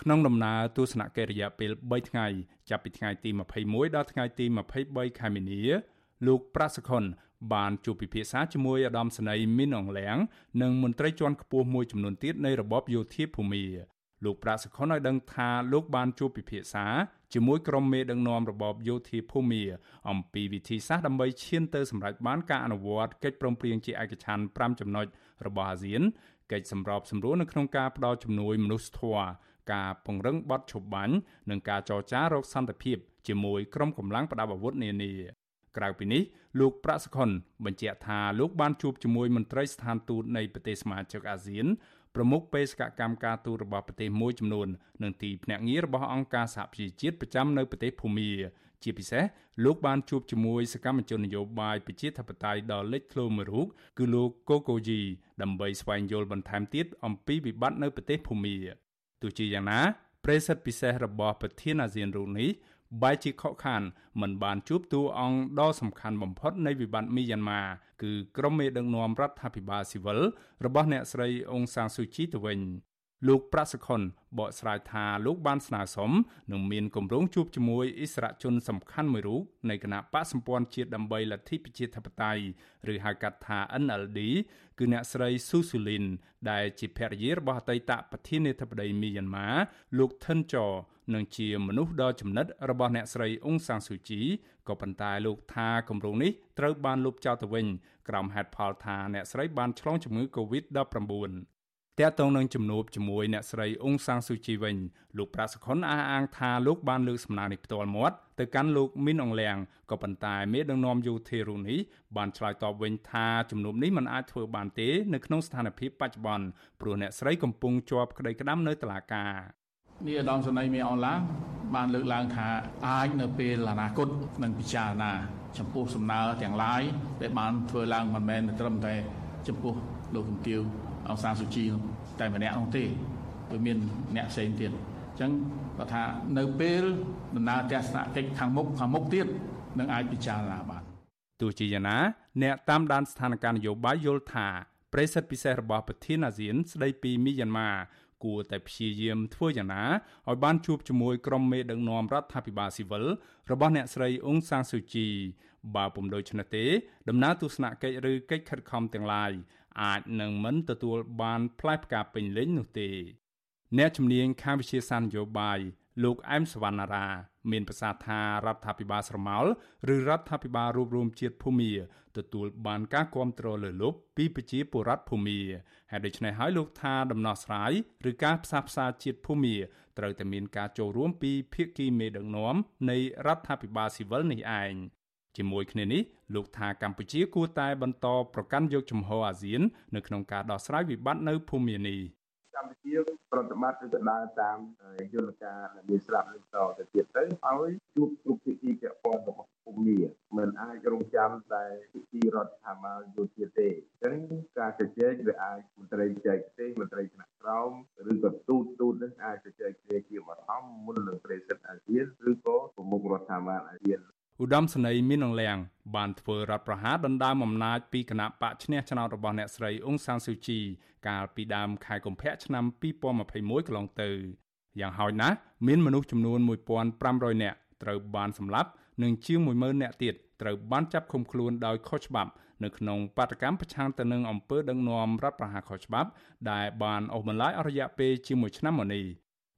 ក្នុងដំណើរទស្សនកិច្ចរយៈពេល3ថ្ងៃចាប់ពីថ្ងៃទី21ដល់ថ្ងៃទី23ខែមីនាលោកប្រាសខុន បានជួបពិភាក្សាជាមួយអាដាមស្នីមីនអងលៀងនិងមន្ត្រីជាន់ខ្ពស់មួយចំនួនទៀតនៃរបបយោធាភូមិលោកប្រាសខុនឲ្យដឹងថាលោកបានជួបពិភាក្សាជាមួយក្រុមមេដឹកនាំរបបយោធាភូមិអំពីវិធីសាស្ត្រដើម្បីឈានទៅសម្រេចបានការអនុវត្តកិច្ចព្រមព្រៀងជាឯកច្ឆន្ទ5ចំណុចរបស់អាស៊ានកិច្ចសម្របសម្រួលនៅក្នុងការផ្តល់ជំនួយមនុស្សធម៌ការពង្រឹងបទឈប់បាញ់និងការចរចារកសន្តិភាពជាមួយក្រុមកម្លាំងប្រដាប់អាវុធនានា ក្រៅពីនេះលោកប្រាក់សុខុនបញ្ជាក់ថាលោកបានជួបជាមួយមន្ត្រីស្ថានទូតនៃប្រទេសសមាជិកអាស៊ានប្រមុខបេសកកម្មការទូតរបស់ប្រទេសមួយចំនួននិងទីភ្នាក់ងាររបស់អង្គការសហប្រជាជាតិប្រចាំនៅប្រទេសភូមាជាពិសេសលោកបានជួបជាមួយសកម្មជននយោបាយប្រជាធិបតេយ្យដ៏លេចធ្លោមួយរូបគឺលោកកូកូជីដើម្បីស្វែងយល់បន្ថែមទៀតអំពីវិបត្តិនៅប្រទេសភូមាទោះជាយ៉ាងណាប្រិសិទ្ធពិសេសរបស់ប្រធានអាស៊ានរូបនេះ បែជាខកខានមិនបានជួបតួអង្គដ៏សំខាន់បំផុតនៃវិបត្តិមីយ៉ាន់ម៉ាគឺក្រុមមេដឹកនាំរដ្ឋាភិបាលស៊ីវិលរបស់អ្នកស្រីអ៊ុងសានស៊ូជីទៅវិញ លោកប្រាក់សខុនបកស្រាយថាលោកបានស្នើសុំនឹងមានគម្រោងជួបជាមួយអិសរាជជនសំខាន់មួយរូបនៃគណៈបកសម្ព័ន្ធជាតិដើម្បីលទ្ធិប្រជាធិបតេយ្យឬហៅកាត់ថា NLD គឺអ្នកស្រីស៊ូស៊ូលីនដែលជាភរិយារបស់អតីតប្រធានាធិបតីមីយ៉ាន់ម៉ាលោកថិនចនិងជាមនុស្សដ៏ចំណិតរបស់អ្នកស្រីអ៊ុងសាំងស៊ូជីក៏ប៉ុន្តែលោកថាគម្រោងនេះត្រូវបានលុបចោលទៅវិញក្រោមហេតុផលថាអ្នកស្រីបានឆ្លងជំងឺ Covid-19 តាក់ទងនឹងជំនួបជាមួយអ្នកស្រីអ៊ុងសាំងស៊ូជីវិញលោកប្រាក់សុខុនអះអាងថាលោកបានលើកសំណើនេះផ្ទាល់មាត់ទៅកាន់លោកមីនអងលៀងក៏ប៉ុន្តែមេដឹកនាំយោធារូនេះបានឆ្លើយតបវិញថាជំនួបនេះមិនអាចធ្វើបានទេនៅក្នុងស្ថានភាពបច្ចុប្បន្នព្រោះអ្នកស្រីកំពុងជាប់ក្តីក្តាំនៅតុលាការនេះឧត្តមសេនីយ៍មេអនឡាបានលើកឡើងថាអាចនៅពេលអនាគតនឹងពិចារណា ចំពោះសំណើទាំងឡាយដែលបានធ្វើឡើងមិនមែនត្រឹមតែចំពោះលោកជំទាវ អង្សាសុជីតែម្នាក់នោះទេវាមានអ្នកផ្សេងទៀតអញ្ចឹងគាត់ថានៅពេលដំណើរទស្សនកិច្ចខាងមុខខាងមុខទៀតនឹងអាចពិចារណាបានទោះជាយ៉ាងណាអ្នកតាមដានស្ថានភាពនយោបាយយល់ថាប្រិសិទ្ធពិសេសរបស់ប្រធានអាស៊ាន ស្ដីពីមីយ៉ាន់ម៉ាគួរតែព្យាយាមធ្វើយ៉ាងណាឲ្យបានជួបជាមួយក្រុមមេដឹកនាំរដ្ឋាភិបាលស៊ីវិលរបស់អ្នកស្រីអ៊ុងសាងស៊ូជីបើពុំដូច្នេះទេដំណើរទស្សនកិច្ចឬកិច្ចខិតខំទាំងឡាយ អាចនឹងមិនទទួលបានផ្លែផ្កាពេញលេញនោះទេ អ្នកជំនាញខាងវិទ្យាសាស្ត្រនយោបាយលោកអែមសវណ្ណារា មានប្រសាសន៍ថារដ្ឋាភិបាលស្រមោលឬរដ្ឋាភិបាលរួបរวมជាតិភូមាទទួលបានការគ្រប់គ្រងលើលុបពីប្រជាពលរដ្ឋភូមាហើយដូច្នេះហើយលោកថាដំណោះស្រាយឬការផ្សះផ្សាជាតិភូមាត្រូវតែមានការចូលរួមពីភាគីមេដឹកនាំនៃរដ្ឋាភិបាលស៊ីវិលនេះឯង ជាមួយគ្នានេះលោកថាកម្ពុជាគួរតែបន្តប្រកាន់យកជំហរអាស៊ាន នៅក្នុងការដោះស្រាយវិបត្តិនៅភូមានេះកម្ពុជាប្រតិបត្តិឬក៏ដើរតាមយន្តការដែលមានស្រាប់នឹងតទៅទៀតទៅហើយជួបគ្រប់ភាគីពាក់ព័ន្ធរបស់ភូមិមិនអាចរងចាំតែភាគីរដ្ឋាភិបាលយោធាទេអញ្ចឹងការជជែកវាអាចមន្ត្រីចែកទេមន្ត្រីថ្នាក់ក្រោមឬក៏ទូតទូតនឹងអាចជជែកគ្នាជាបឋមមុននឹងប្រេសិតអាស៊ានឬក៏ប្រមុខរដ្ឋាភិបាលអាស៊ាន ឧត្តមសេនីយ៍មីនអងលៀងបានធ្វើរដ្ឋប្រហារដណ្ដើមអំណាចពីគណៈបកឈ្នះឆ្នោតរបស់អ្នកស្រីអ៊ុងសានស៊ូជីកាលពីដើមខែកុម្ភៈឆ្នាំ2021កន្លងទៅយ៉ាងហោចណាស់មានមនុស្សចំនួន1500នាក់ត្រូវបានសម្លាប់និងជាង10000នាក់ទៀតត្រូវបានចាប់ឃុំខ្លួនដោយខុសច្បាប់នៅក្នុងបាតកម្មប្រឆាំងទៅនឹងអំពើដឹកនាំរដ្ឋប្រហារខុសច្បាប់ ដែលបានអូសបន្លាយអស់រយៈពេលជាមួយឆ្នាំមកនេះ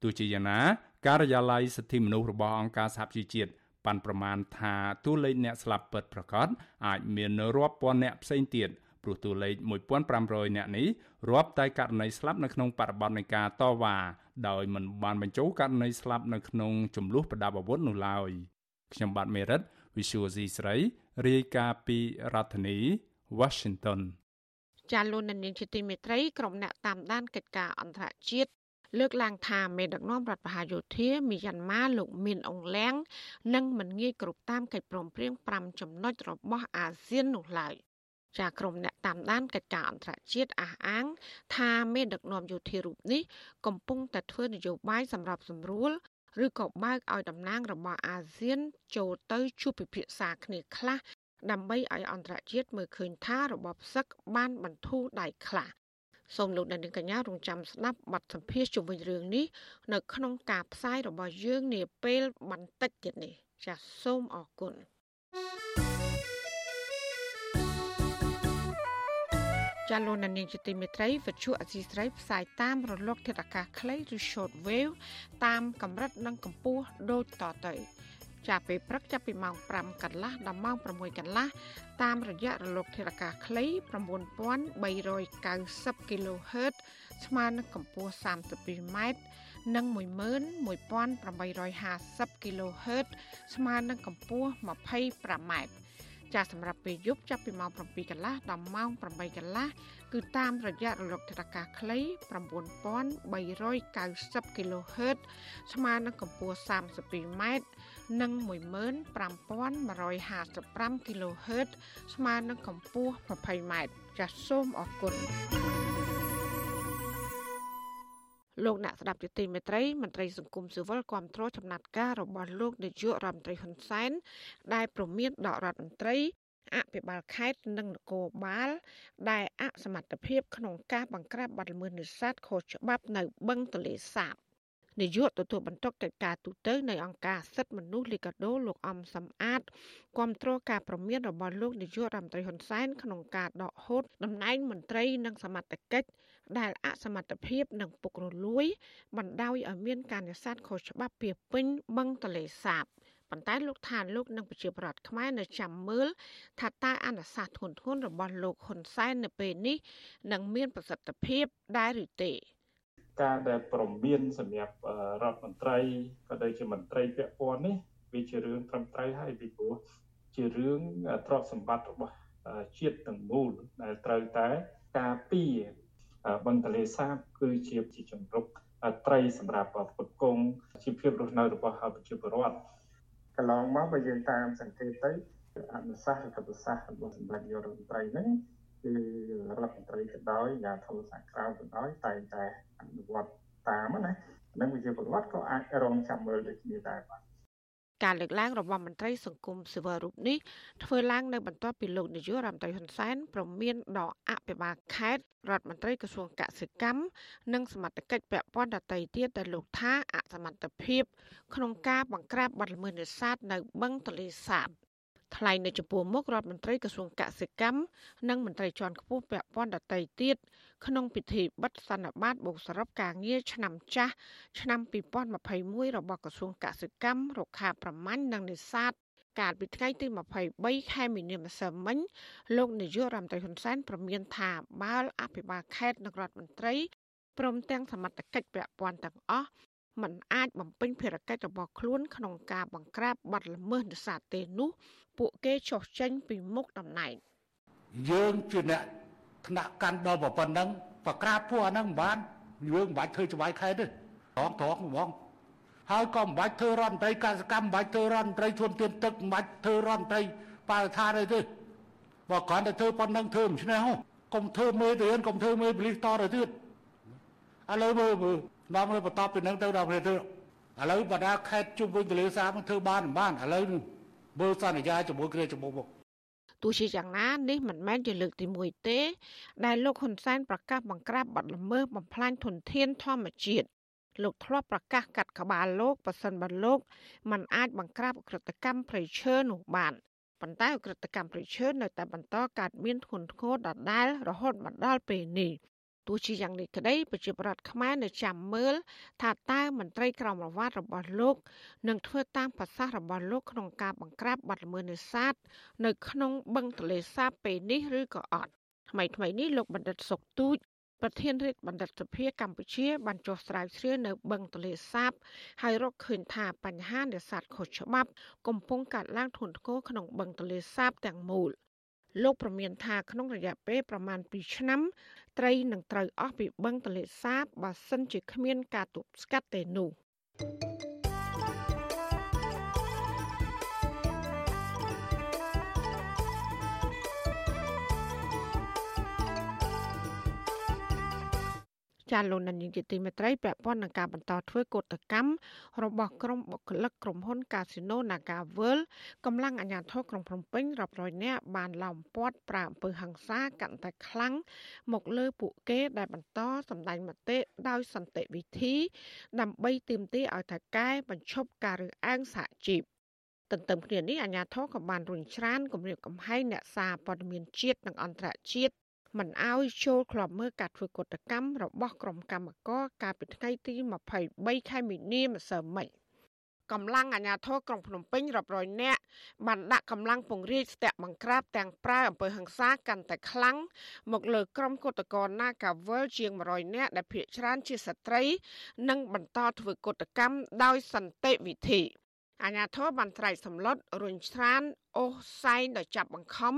ទោះជាយ៉ាងណា ការិយាល័យសិទ្ធិមនុស្សរបស់អង្គការសហជីវជាតិ ប៉ាន់ប្រមាណថាតួលេខអ្នកស្លាប់ពិតប្រាកដអាចមានរាប់ពាន់អ្នកផ្សេងទៀតព្រោះតួលេខ1500អ្នកនេះរាប់តែករណីស្លាប់នៅក្នុងបរិបទនៃការតវ៉ាដោយមិនបានបញ្ចូលករណីស្លាប់នៅក្នុងចំនួនប្រដាប់អាវុធនោះឡើយខ្ញុំបាទមេរិត Visual C ស្រីរាយការណ៍ពីរដ្ឋធានី Washington ចាលូននាងជាទីមេត្រីក្រុមអ្នកតាមដានកិច្ចការអន្តរជាតិ លើកឡើងថាមេដឹកនាំរដ្ឋបហាយោធាមីយ៉ាន់ម៉ាលោកមីនអងលៀងនឹងមិនងាយគ្រប់តាមកិច្ចព្រមព្រៀង5ចំណុចរបស់អាស៊ាននោះឡើយចាក្រុមអ្នកតាមដានកិច្ចការអន្តរជាតិអះអាង ថាមេដឹកនាំយោធារូបនេះកំពុងតែធ្វើនយោបាយសម្រាប់សម្រួលឬក៏បើកឲ្យតំណាងរបស់អាស៊ាន ចូលទៅជួបពិភាក្សាគ្នាខ្លះដើម្បីឲ្យអន្តរជាតិមើលឃើញថារបបសឹកបានបន្ធូរដៃខ្លះ សូមលោកអ្នកនាងកញ្ញារងចាំស្ដាប់បទសម្ភាសជុំវិញរឿងនេះនៅក្នុងការផ្សាយរបស់យើងនាពេលបន្តិចទៀតនេះចាសសូមអរគុណចាលោកនាងជាទីមេត្រីវិទ្យុអសីស្រីផ្សាយតាមរលកធាតុអាកាសខ្លីឬ short wave តាមកម្រិតនិងកម្ពស់ដូចតទៅ ចាប់ពេលព្រឹកចាប់ពីម៉ោង5កន្លះដល់ម៉ោង6កន្លះតាមរយៈរលកធាតុអាកាសខ្លី9390 kHz ស្មើនឹងកម្ពស់ 32m និង11850 kHz ស្មើនឹងកម្ពស់ 25m ចាស់សម្រាប់ពេលយប់ចាប់ពីម៉ោង7កន្លះដល់ម៉ោង8កន្លះគឺតាមរយៈរលកធាតុអាកាសខ្លី9390 kHz ស្មើនឹងកម្ពស់ 32m និង15155 kHz ស្មើនឹងកម្ពស់ 20m ចាសសូមអរគុណលោកអ្នកស្ដាប់ជាទីមេត្រីមន្ត្រីសង្គមស៊ីវិលគាំទ្រចំណាត់ការរបស់លោកនាយករដ្ឋមន្ត្រីហ៊ុនសែនដែលប្រមានដករដ្ឋមន្ត្រីអភិបាលខេត្តនិងនគរបាល ដែលអសមត្ថភាពក្នុងការបង្ក្រាបបទល្មើសនេសាទខុសច្បាប់នៅបឹងទន្លេសាប នាយកទទួលបន្ទុកកិច្ចការទូតនៃអង្គការសិទ្ធិមនុស្សលីកាដូលោកអំសំអាតគាំទ្រការប្រមានរបស់លោកនាយករដ្ឋមន្ត្រីហ៊ុនសែនក្នុងការដកហូតតំណែងមន្ត្រីនិងសមត្ថកិច្ចដែលអសមត្ថភាពនិងពុករលួយបណ្ដោយឲ្យមានការនេសាទខុសច្បាប់ពីពេញបឹងទន្លេសាបប៉ុន្តែលោកថាលោកនិងប្រជាប្រដ្ឋខ្មែរនៅចាំមើលថាតើអនុសាសន៍ធ្ងន់ធ្ងររបស់លោកហ៊ុនសែននៅពេលនេះនឹងមានប្រសិទ្ធភាពដែរឬទេ ការដែលប្រមានសម្រាប់រដ្ឋមន្ត្រីក៏ដូចជាមន្ត្រីពាក់ព័ន្ធនេះវាជារឿងត្រឹមត្រូវហើយពីព្រោះជារឿងទ្រព្យសម្បត្តិរបស់ជាតិទាំងមូលដែលត្រូវតែការពារបឹងទលេសាបគឺជាជាជំរុកត្រីសម្រាប់ផ្គត់ផ្គង់ជីវភាពរស់នៅរបស់ប្រជាពលរដ្ឋកន្លងមកបើយើងតាមសង្កេតទៅអនុសាសន៍រដ្ឋសាស្ត្ររបស់សម្ដេចនាយករដ្ឋមន្ត្រីហ្នឹង គឺរដ្ឋមន្ត្រីក៏ដោយអាធិបតេយ្យក្រៅក៏ដោយតែងតែអនុវត្តតាមណានឹងវិជាពលរដ្ឋក៏អាចរងចាំមើលដូចគ្នាដែរបាទការលើកឡើងរបស់មន្ត្រីសង្គមស៊ីវិលរូបនេះធ្វើឡើងនៅបន្ទាប់ពីលោកនាយករដ្ឋមន្ត្រីហ៊ុនសែនប្រមានដកអភិបាលខេត្តរដ្ឋមន្ត្រីក្រសួងកសិកម្មនិងសមត្ថកិច្ចពាក់ព័ន្ធដទៃទៀតដែលលោកថាអសមត្ថភាពក្នុងការបង្ក្រាបបទល្មើសនេសាទនៅបឹងទន្លេសាប ថ្លែងនៅចំពោះមុខរដ្ឋមន្ត្រីក្រសួងកសិកម្មនិងមន្ត្រីជាន់ខ្ពស់ពាក់ព័ន្ធដទៃទៀតក្នុងពិធីបិទសន្និបាតបូកសរុបការងារឆ្នាំចាស់ឆ្នាំ2021របស់ក្រសួងកសិកម្មរុក្ខាប្រមាញ់និងនេសាទកាលពីថ្ងៃទី23ខែមីនាម្សិលមិញលោកនាយករដ្ឋមន្ត្រីហ៊ុនសែនប្រមានថាបាល់អភិបាលខេត្តនិងរដ្ឋមន្ត្រីព្រមទាំងសមត្ថកិច្ចពាក់ព័ន្ធទាំងអស់มันអាចបំពេញភារកិច្ចរបស់ខ្លួនក្នុងការបង្ក្រាបបទល្មើសនេសាទទេនោះ ពួកគេចោះចេញពីមុខតំណែងយើងជាអ្នកថ្នាក់កាន់ដល់ប៉ុណ្ណឹងបក្រាបពួកអាហ្នឹងមិនបានយើងមិនបាច់ធ្វើច្បាយខេតទេត្រង់ត្រង់ហ្មងហើយក៏មិនបាច់ធ្វើរដ្ឋមន្ត្រីកសកម្មមិនបាច់ធ្វើរដ្ឋមន្ត្រីធនធានទឹកមិនបាច់ធ្វើរដ្ឋមន្ត្រីបរិស្ថានអីទេបើគ្រាន់តែធ្វើប៉ុណ្ណឹងធ្វើមិនឆ្នះកុំធ្វើមេរៀនកុំធ្វើមេបលិសតទៅទៀតឥឡូវមើលមើលនាំទៅបន្តពីនឹងទៅដល់ប្រទេសឥឡូវបណ្ដាខេត្តជុំវិញទន្លេសាបធ្វើបានមិនបានឥឡូវ មើលសន្យាជាមួយគ្នាជាមួយមកទោះជាយ៉ាងណានេះមិនមែនជាលើកទី1ទេ ដែលលោកហ៊ុនសែនប្រកាសបង្ក្រាបបទល្មើសបំផ្លាញធនធានធម្មជាតិលោកធ្លាប់ប្រកាសកាត់ក្បាលលោកប៉ះសិនបើលោកมันអាចបង្ក្រាបក្រតកម្មប្រៃឈើនោះបានប៉ុន្តែអក្រិតកម្មប្រៃឈើនៅតែបន្តកើតមានធ្ងន់ធ្ងរដដែលរហូតមកដល់ពេលនេះ ទោះជាយ៉ាងនេះក្តីប្រជាប្រដ្ឋខ្មែរនៅចាំមើលថាតើមន្ត្រីក្រមរវត្តរបស់លោកនឹងធ្វើតាមប្រសាសន៍របស់លោកក្នុងការបង្ក្រាបបទល្មើសនេសាទនៅក្នុងបឹងទន្លេសាបពេលនេះឬក៏អត់ថ្មីថ្មីនេះលោកបណ្ឌិតសុកទូចប្រធានរាជបណ្ឌិតសភាកម្ពុជាបានចុះស្រាវជ្រាវនៅបឹងទន្លេសាបហើយរកឃើញថាបញ្ហានេសាទខុសច្បាប់ កំពុងកើតឡើងធ្ងន់ធ្ងរក្នុងបឹងទន្លេសាបទាំងមូល លោកប្រមានថាក្នុងរយៈពេលប្រមាណ2ឆ្នាំ ត្រីនឹងត្រូវអស់ពីបឹងទន្លេសាបបើសិនជាគ្មានការទប់ស្កាត់ទេនោះ។ ចាលោកនាយកជាទីមេត្រីពាក់ព័ន្ធនឹងការបន្តធ្វើកោតកម្មរបស់ក្រុមបុគ្គលិកក្រុមហ៊ុន Casino Naga World កម្លាំងអាជ្ញាធរក្រុងភ្នំពេញរាប់រយនាក់បានឡោមព័ទ្ធប្រាអំពើហិង្សាកាន់តែខ្លាំងមកលើពួកគេដែលបន្តសម្ដែងមតិដោយសន្តិវិធី ដើម្បីទាមទារឲ្យថៅកែបញ្ឈប់ការរើសអើងសហជីពទន្ទឹមគ្នានេះអាជ្ញាធរក៏បានរុញច្រានគម្រាមកំហែងអ្នកសារព័ត៌មានជាតិនិងអន្តរជាតិ មិនអោយចូលក្លបមើលការធ្វើកតកម្មរបស់ក្រុមកម្មករកាលពីថ្ងៃទី23ខែមីនាម្សិលមិញកម្លាំងអាជ្ញាធរក្រុងភ្នំពេញរាប់រយនាក់បានដាក់កម្លាំងពង្រាយស្ទាក់បង្ក្រាបទាំងប្រើអំពើហិង្សាកាន់តែខ្លាំងមកលើក្រុមកតកោ Nagawal ជាង100នាក់ដែលភ័យច្រើនជាស្ត្រី និងបន្តធ្វើកតកម្មដោយសន្តិវិធី។ អាញាធរបានត្រែកសម្លុតរុញច្រានអូសសែងដោយចាប់បង្ខំ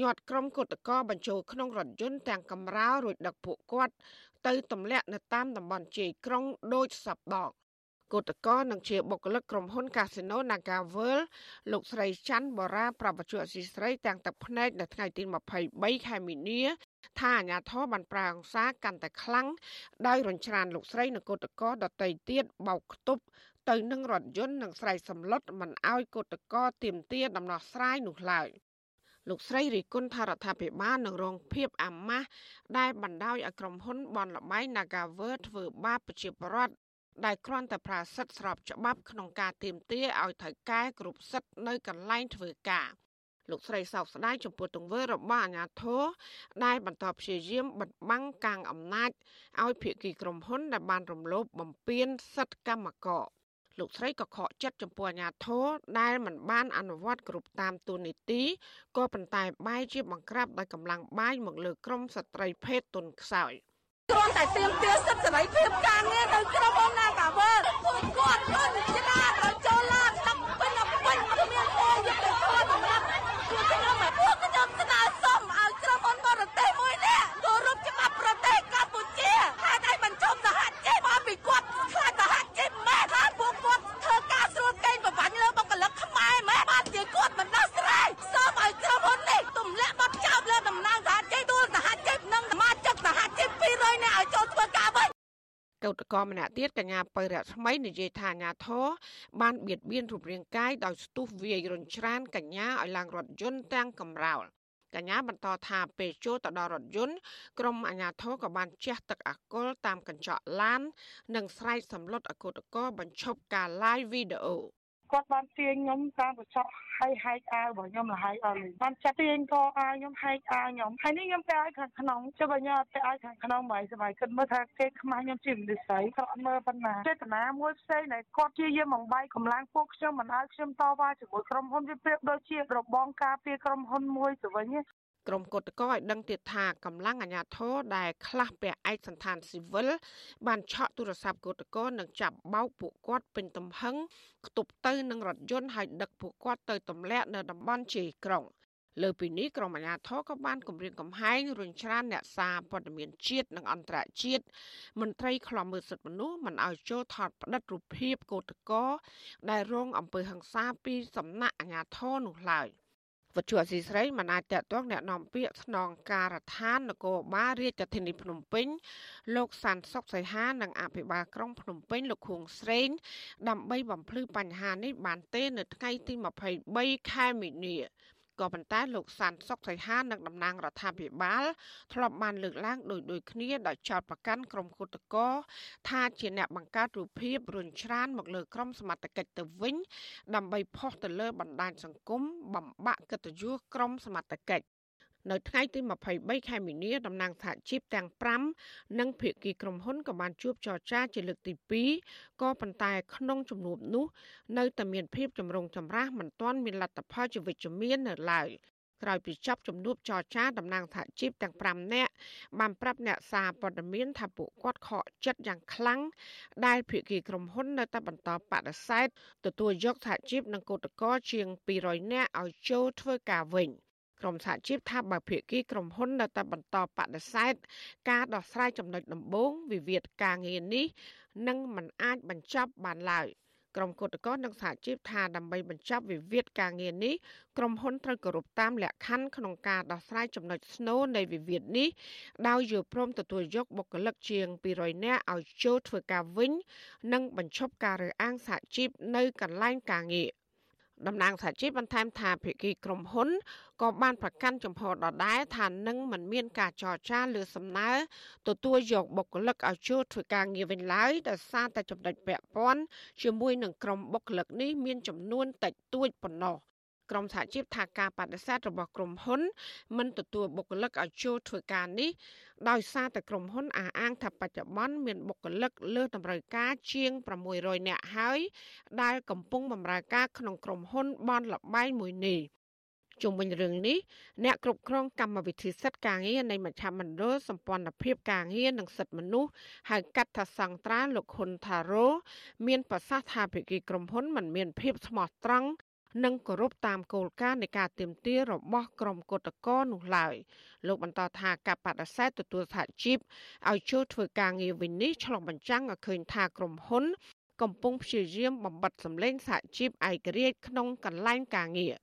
ញាត់ក្រុមគុតកោបញ្ចូលក្នុងរថយន្តទាំងកំរោរួចដឹកពួកគាត់ ទៅទម្លាក់នៅតាមតំបន់ជ័យក្រុងដូចសពដងគឧតកោនឹងជាបុគ្គលិកក្រុមហ៊ុន Casino Nagavel លោកស្រីច័ន្ទបរា ប្រពន្ធអសីស្រីទាំងទឹកភ្នែកនៅថ្ងៃទី23ខែមីនាថាអាញាធរបានប្រាអង្សាកាន់តែខ្លាំងដោយរញច្រានលោកស្រីនគឧតកោដតីទៀតបោកខ្ទប់ ទៅនឹងរថយន្តនិងស្រែកសម្លុតមិនអោយកតកតទៀមទាដំណោះស្រាយនោះឡើយលោកស្រីរីគុណថារដ្ឋាភិបាលនឹងរងភាពអាម៉ាស់ដែលបណ្ដោយឲ្យក្រុមហ៊ុនបនលបៃ Nagaver ធ្វើបាបប្រជាពលរដ្ឋដែលគ្រាន់តែប្រាសិទ្ធស្របច្បាប់ក្នុងការទៀមទាឲ្យថៅកែគ្រប់សិទ្ធនៅកន្លែងធ្វើការលោកស្រីសោកស្ដាយចំពោះទង្វើរបស់អាញាធរដែលបន្តព្យាយាមបិទបាំងកាងអំណាចឲ្យភាគីក្រុមហ៊ុនដែលបានរំលោភបំពានសិទ្ធិកម្មករ លោកស្រីក៏ខកចិត្តចំពោះអាញាធរដែលមិនបានអនុវត្តគ្រប់តាមទូនីតិក៏ប៉ុន្តែបែរជាបង្ក្រាបដោយកម្លាំងបាយមកលើក្រុមស្ត្រីភេទទុនខ្សោយគ្រាន់តែទៀមទាសិទ្ធិសេរីភាពការងារទៅក្រុមអង្គការកាវើគាត់គាត់ជាណាត្រូវចូលឡានដឹកពេញអពេញគ្មានគោលយកទៅគាត់សម្រាប់គឺខ្ញុំមកពួកខ្ញុំស្នើសុំឲ្យក្រុមអង្គបរទេសមួយនេះគោរពច្បាប់ប្រទេសកម្ពុជាហើយឲ្យបញ្ចុះសហជីពពីគាត់ខ្លាចសហជីពម៉ែថាពួកគាត់ធ្វើការស្រួលកេងប្រវ័ញ្ចលើបុគ្គលិកខ្មែរម៉ែ បានជាគាត់មិនដោះស្រាយសូមឲ្យក្រុមហ៊ុននេះទម្លាក់បទចោទលើតំណាងសហជីពទូលសហជីពនិងសមាជិកសហជីព200នាក់ឲ្យចូលធ្វើការវិញកោតក្រម្នាក់ទៀតកញ្ញាបៃរៈថ្មីនិយាយថាអាញាធរបានបៀតបៀនរូបរាងកាយដោយស្ទុះវាយរញច្រានកញ្ញាឲ្យឡើងរថយន្តទាំងកំរោលកញ្ញាបន្តថាពេលចូលទៅដល់រថយន្តក្រុមអាជ្ញាធរក៏បានជះទឹកអាកុលតាមកញ្ចក់ឡាន និងស្រែកសម្លុតអកុតកោបញ្ឈប់ការ live វីដេអូ គាត់បានទាញខ្ញុំតាមកញ្ចក់ហើយហែកអាវរបស់ខ្ញុំលហែកអស់លេងបានចាប់ទាញកអាវខ្ញុំហែកអាវខ្ញុំហើយនេះខ្ញុំតែឲ្យខាងក្នុងចុះបើខ្ញុំអត់តែឲ្យខាងក្នុងមិនសម័យគិតមើលថាគេខ្មាស់ខ្ញុំជាមនុស្សស្រីក្រត់មើលប៉ុណ្ណាចេតនាមួយផ្សេងដែលគាត់ជាយាមបង្បាយកម្លាំងពួកខ្ញុំមិនឲ្យខ្ញុំតវ៉ាជាមួយក្រុមហ៊ុនវាប្រៀបដូចជារបងការពារក្រុមហ៊ុនមួយទៅវិញ ក្រុមគឧតកោឲ្យដឹងទៀតថាកម្លាំងអាជ្ញាធរដែលខ្លះពាក់ឯកសន្តានស៊ីវិលបានឆក់ទូរស័ព្ទគឧតកោនិងចាប់បោកពួកគាត់ពេញទំហឹងខ្ទប់ទៅនឹងរថយន្តហើយដឹកពួកគាត់ទៅទម្លាក់នៅតំបន់ជ័យក្រុងលើពីនេះក្រុមអាជ្ញាធរក៏បានគម្រាមកំហែងរុញច្រានអ្នកសារព័ត៌មានជាតិនិងអន្តរជាតិមន្ត្រីខ្លំមើលសិទ្ធិមនុស្សមិនឲ្យចូលថតផ្តិតរូបភាពកោតកោដែលរងអំពើហិង្សាពីសំណាក់អាជ្ញាធរនោះឡើយ។ វត្ថុអសីស្រីមិនអាចតតងแนะនាំពាក្យស្នងការដ្ឋាននគរបាលរាជធានីភ្នំពេញលោកសានសុកសីហានិងអភិបាលក្រុងភ្នំពេញលោកខួងស្រេងដើម្បីបំភ្លឺបញ្ហានេះបានទេនៅថ្ងៃទី23ខែមីនា ក៏ប៉ុន្តែលោកសាន់សុកសីហានិងតំណាងរដ្ឋាភិបាលធ្លាប់បានលើកឡើងដោយដូចគ្នាដោយចោទប្រកាន់ក្រុមគឧតកោថាជាអ្នកបង្កើតរូបភាពរុញច្រានមកលើក្រុមសមត្ថកិច្ចទៅវិញ ដើម្បីផុសទៅលើបណ្ដាញសង្គមបំបាក់កិត្តិយសក្រុមសមត្ថកិច្ច នៅថ្ងៃទី23ខែមីនាតំណាងសហជីពទាំង5និងភាគីក្រុមហ៊ុនក៏បានជួបចរចាជាលើកទី2ក៏ប៉ុន្តែក្នុងជំនួបនោះនៅតែមានភាពចម្រូងចម្រាសមិនទាន់មានលទ្ធផលជាវិជ្ជមាននៅឡើយក្រោយពីចប់ជំនួបចរចាតំណាងសហជីពទាំង5នាក់បានប្រាប់អ្នកសារព័ត៌មានថាពួកគាត់ខកចិត្តយ៉ាងខ្លាំងដែលភាគីក្រុមហ៊ុននៅតែបន្តបដិសេធទទួលយកសហជីពនិងគឧតកោជាង200នាក់ឲ្យចូលធ្វើការវិញ។ ក្រុមសហជីពថាបើភាគីក្រុមហ៊ុននៅតែបន្តបដិសេធការដោះស្រាយចំណុចដំបូងវិវាទការងារនេះនឹងមិនអាចបញ្ចប់បានឡើយក្រុមគឧតកោនិងសហជីពថាដើម្បីបញ្ចប់វិវាទការងារនេះក្រុមហ៊ុនត្រូវគោរពតាមលក្ខខណ្ឌក្នុងការដោះស្រាយចំណុចស្នូលនៃវិវាទនេះដោយយល់ព្រមទទួលយកបុគ្គលិកជាង200នាក់ឲ្យចូលធ្វើការវិញ និងបញ្ឈប់ការរើសអើងសហជីពនៅកន្លែងការងារ តំណាងសហជីពបន្ថែមថាភាគីក្រុមហ៊ុនក៏បានប្រកាន់ចំហដដែលថានឹងមិនមានការចរចាលើសំណើទទួលយកបុគ្គលិកឲ្យចូលធ្វើការងារវិញឡើយដោយសារតែចំណុចពាក់ព័ន្ធជាមួយនឹងក្រុមបុគ្គលិកនេះមានចំនួនតិចតួចប៉ុណ្ណោះ ក្រុមសហជីពថាការបដិសេធរបស់ក្រុមហ៊ុន មិនទទួលបុគ្គលិកឲ្យចូលធ្វើការនេះដោយសារតែក្រុមហ៊ុនអះអាងថាបច្ចុប្បន្នមានបុគ្គលិកលើសតម្រូវការជាង600នាក់ហើយដែលកំពុងបម្រើការក្នុងក្រុមហ៊ុនបនលបែងមួយនេះជុំវិញរឿងនេះអ្នកគ្រប់គ្រងកម្មវិធីសិទ្ធិការងារនៃមជ្ឈមណ្ឌលសម្ព័ន្ធភាពការងារនិងសិទ្ធិមនុស្សហៅកាត់ថាសង្ត្រាលោកហ៊ុនថារ៉ូមានប្រសាសន៍ថាភាគីក្រុមហ៊ុនមិនមានភាពស្មោះត្រង់ និងគោរពតាមគោលការណ៍នៃការទៀមទារបស់ក្រមគឧតកោនោះឡើយលោកបន្តថាការបដិសេធទទួលសហជីពឲ្យចូលធ្វើការងារវិញនេះឆ្លុះបញ្ចាំងឲ្យឃើញថាក្រុមហ៊ុន កំពុងព្យាយាមបំបត្តិសម្លេងសហជីពឯករាជ្យក្នុងកន្លែងការងារ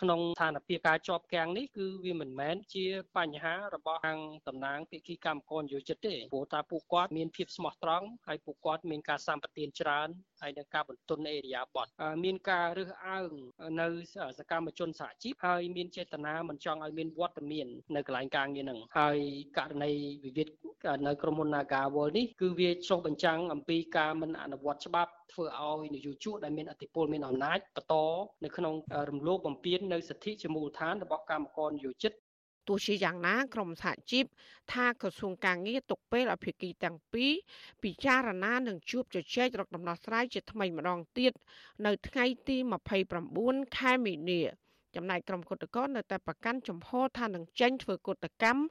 ក្នុងស្ថានភាពការជាប់គាំងនេះគឺវាមិនមែនជាបញ្ហារបស់ខាងតំណាងភាគីកម្មករនិយោជិតទេព្រោះថាពួកគាត់មានភាពស្មោះត្រង់ហើយពួកគាត់មានការសម្បទានច្រើនហើយនឹងការបន្ទន់អេរិយាប័តមានការរើសអើងនៅសកម្មជនសហជីពហើយមានចេតនាមិនចង់ឲ្យមានវត្តមាននៅកន្លែងការងារហ្នឹងហើយករណីវិវាទនៅក្រុមហ៊ុន Nagawal នេះគឺវាឆ្លុះបញ្ចាំងអំពីការមិនអនុវត្តច្បាប់ធ្វើឲ្យនយោជកដែលមានអធិបុលមានអំណាចបន្តនៅក្នុងរំលោភបំពាននៅសិទ្ធិជាមូលដ្ឋានរបស់កម្មករនយោជិតទោះជាយ៉ាងណាក្រមសហជីពថាក្រសួងការងារទុកពេលអភិគីទាំងពីរពិចារណានឹងជួបជជែករកដំណោះស្រាយជាថ្មីម្ដងទៀតនៅថ្ងៃទី29ខែមីនា ចំណែកក្រុមគុតកោនៅតែប្រកាន់ជំហរថានឹងចេញធ្វើគុតកម្ម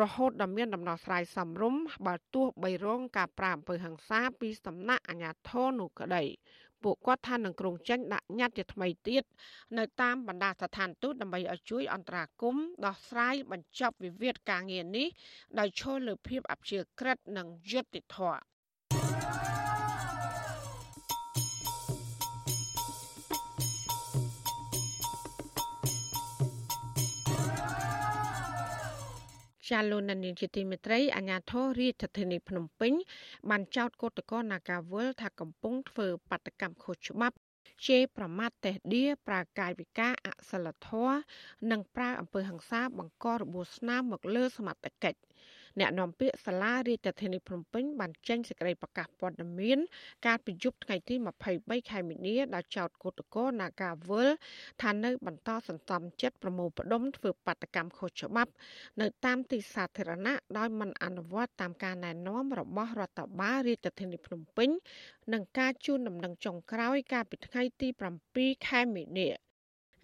រហូតដល់មានដំណោះស្រាយសមរម្យបើទោះបីរងការប្រាអំពើហិង្សាពីសំណាក់អាជ្ញាធរនោះក្តីពួកគាត់ថានឹងក្រុងចេញដាក់ញត្តិជាថ្មីទៀតនៅតាមបណ្ដាស្ថានទូតដើម្បីឲ្យជួយអន្តរាគមន៍ដោះស្រាយបញ្ចប់វិវាទការងារនេះដោយឈលលើភាពអព្យាក្រឹតនិងយុត្តិធម៌ ចាលោកនានីជាទីមេត្រីអាញាធររាជធានីភ្នំពេញ បានចោទគឧតកោនាការវលថាកំពុងធ្វើបាតកម្មខុសច្បាប់ជេរប្រមាថតេះដៀប្រើកាយវិការអសិលធម៌និងប្រើអំពើហិង្សាបង្ករបួសស្នាមមកលើសមត្ថកិច្ច អ្នកនាំពាក្យសាលារាជធានីភ្នំពេញបានចេញសេចក្តីប្រកាសព័ត៌មាន កាលពីយប់ថ្ងៃទី23ខែមីនាដែលចោទគឧតកោ Nagawal ថានៅ បន្តសន្សំចិត្តប្រមូលផ្ដុំធ្វើបាតកម្មខុសច្បាប់នៅតាមទីសាធារណៈដោយមិនអនុវត្តតាមការណែនាំរបស់រដ្ឋបាលរាជធានីភ្នំពេញ និងការជូនដំណឹងចុងក្រោយកាលពីថ្ងៃទី7ខែមីនា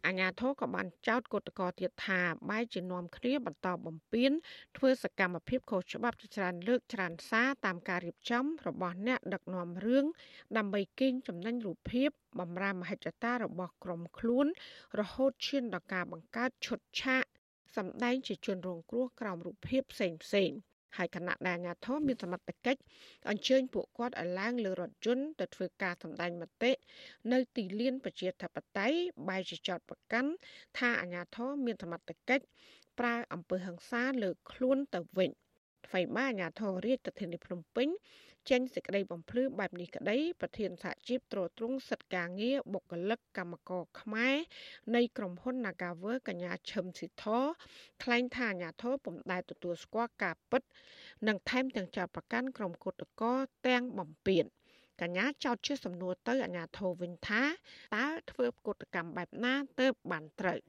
អាញាធរក៏បានចោទគឧតកោទៀតថាបែរជានាំគ្នាបន្តបំពេញធ្វើសកម្មភាពខុសច្បាប់ជាច្រើនលើកច្រើនសារតាមការរៀបចំរបស់អ្នកដឹកនាំរឿងដើម្បីកេងចំណេញរូបភាពបំរាមហិច្ចតារបស់ក្រុមខ្លួន រហូតឈានដល់ការបង្កើតឈុតឆាកសម្ដែងជាជនរងគ្រោះក្រោមរូបភាពផ្សេងផ្សេងៗ ហើយគណៈដែលអាជ្ញាធរមានសមត្ថកិច្ចអញ្ជើញពួកគាត់ឲ្យឡើងលើរថយន្តទៅធ្វើការសម្ដែងមតិនៅទីលានប្រជាធិបតេយ្យបែរជាចោតប្រកាន់ថាអាជ្ញាធរមានសមត្ថកិច្ចប្រើអំពើហិង្សាលើខ្លួនទៅវិញថ្មីបានអាជ្ញាធររាជធានីភ្នំពេញ ចេញសេចក្តីបំភ្លឺបែបនេះក្តីប្រធានសហជីពត្រួតត្រងសិទ្ធិការងារបុគ្គលិកកម្មករខ្មែរនៃក្រុមហ៊ុន Nagawer កញ្ញាឈឹមស៊ីធថ្លែងថាអាញាធរពុំដែលទទួលស្គាល់ការពិត និងថែមទាំងចោទប្រកាន់ក្រុមគឧតកោទាំងបំពេញកញ្ញាចោទជាសំណួរទៅអាញាធរវិញថាតើធ្វើកុតកម្មបែបណាទើបបានត្រូវ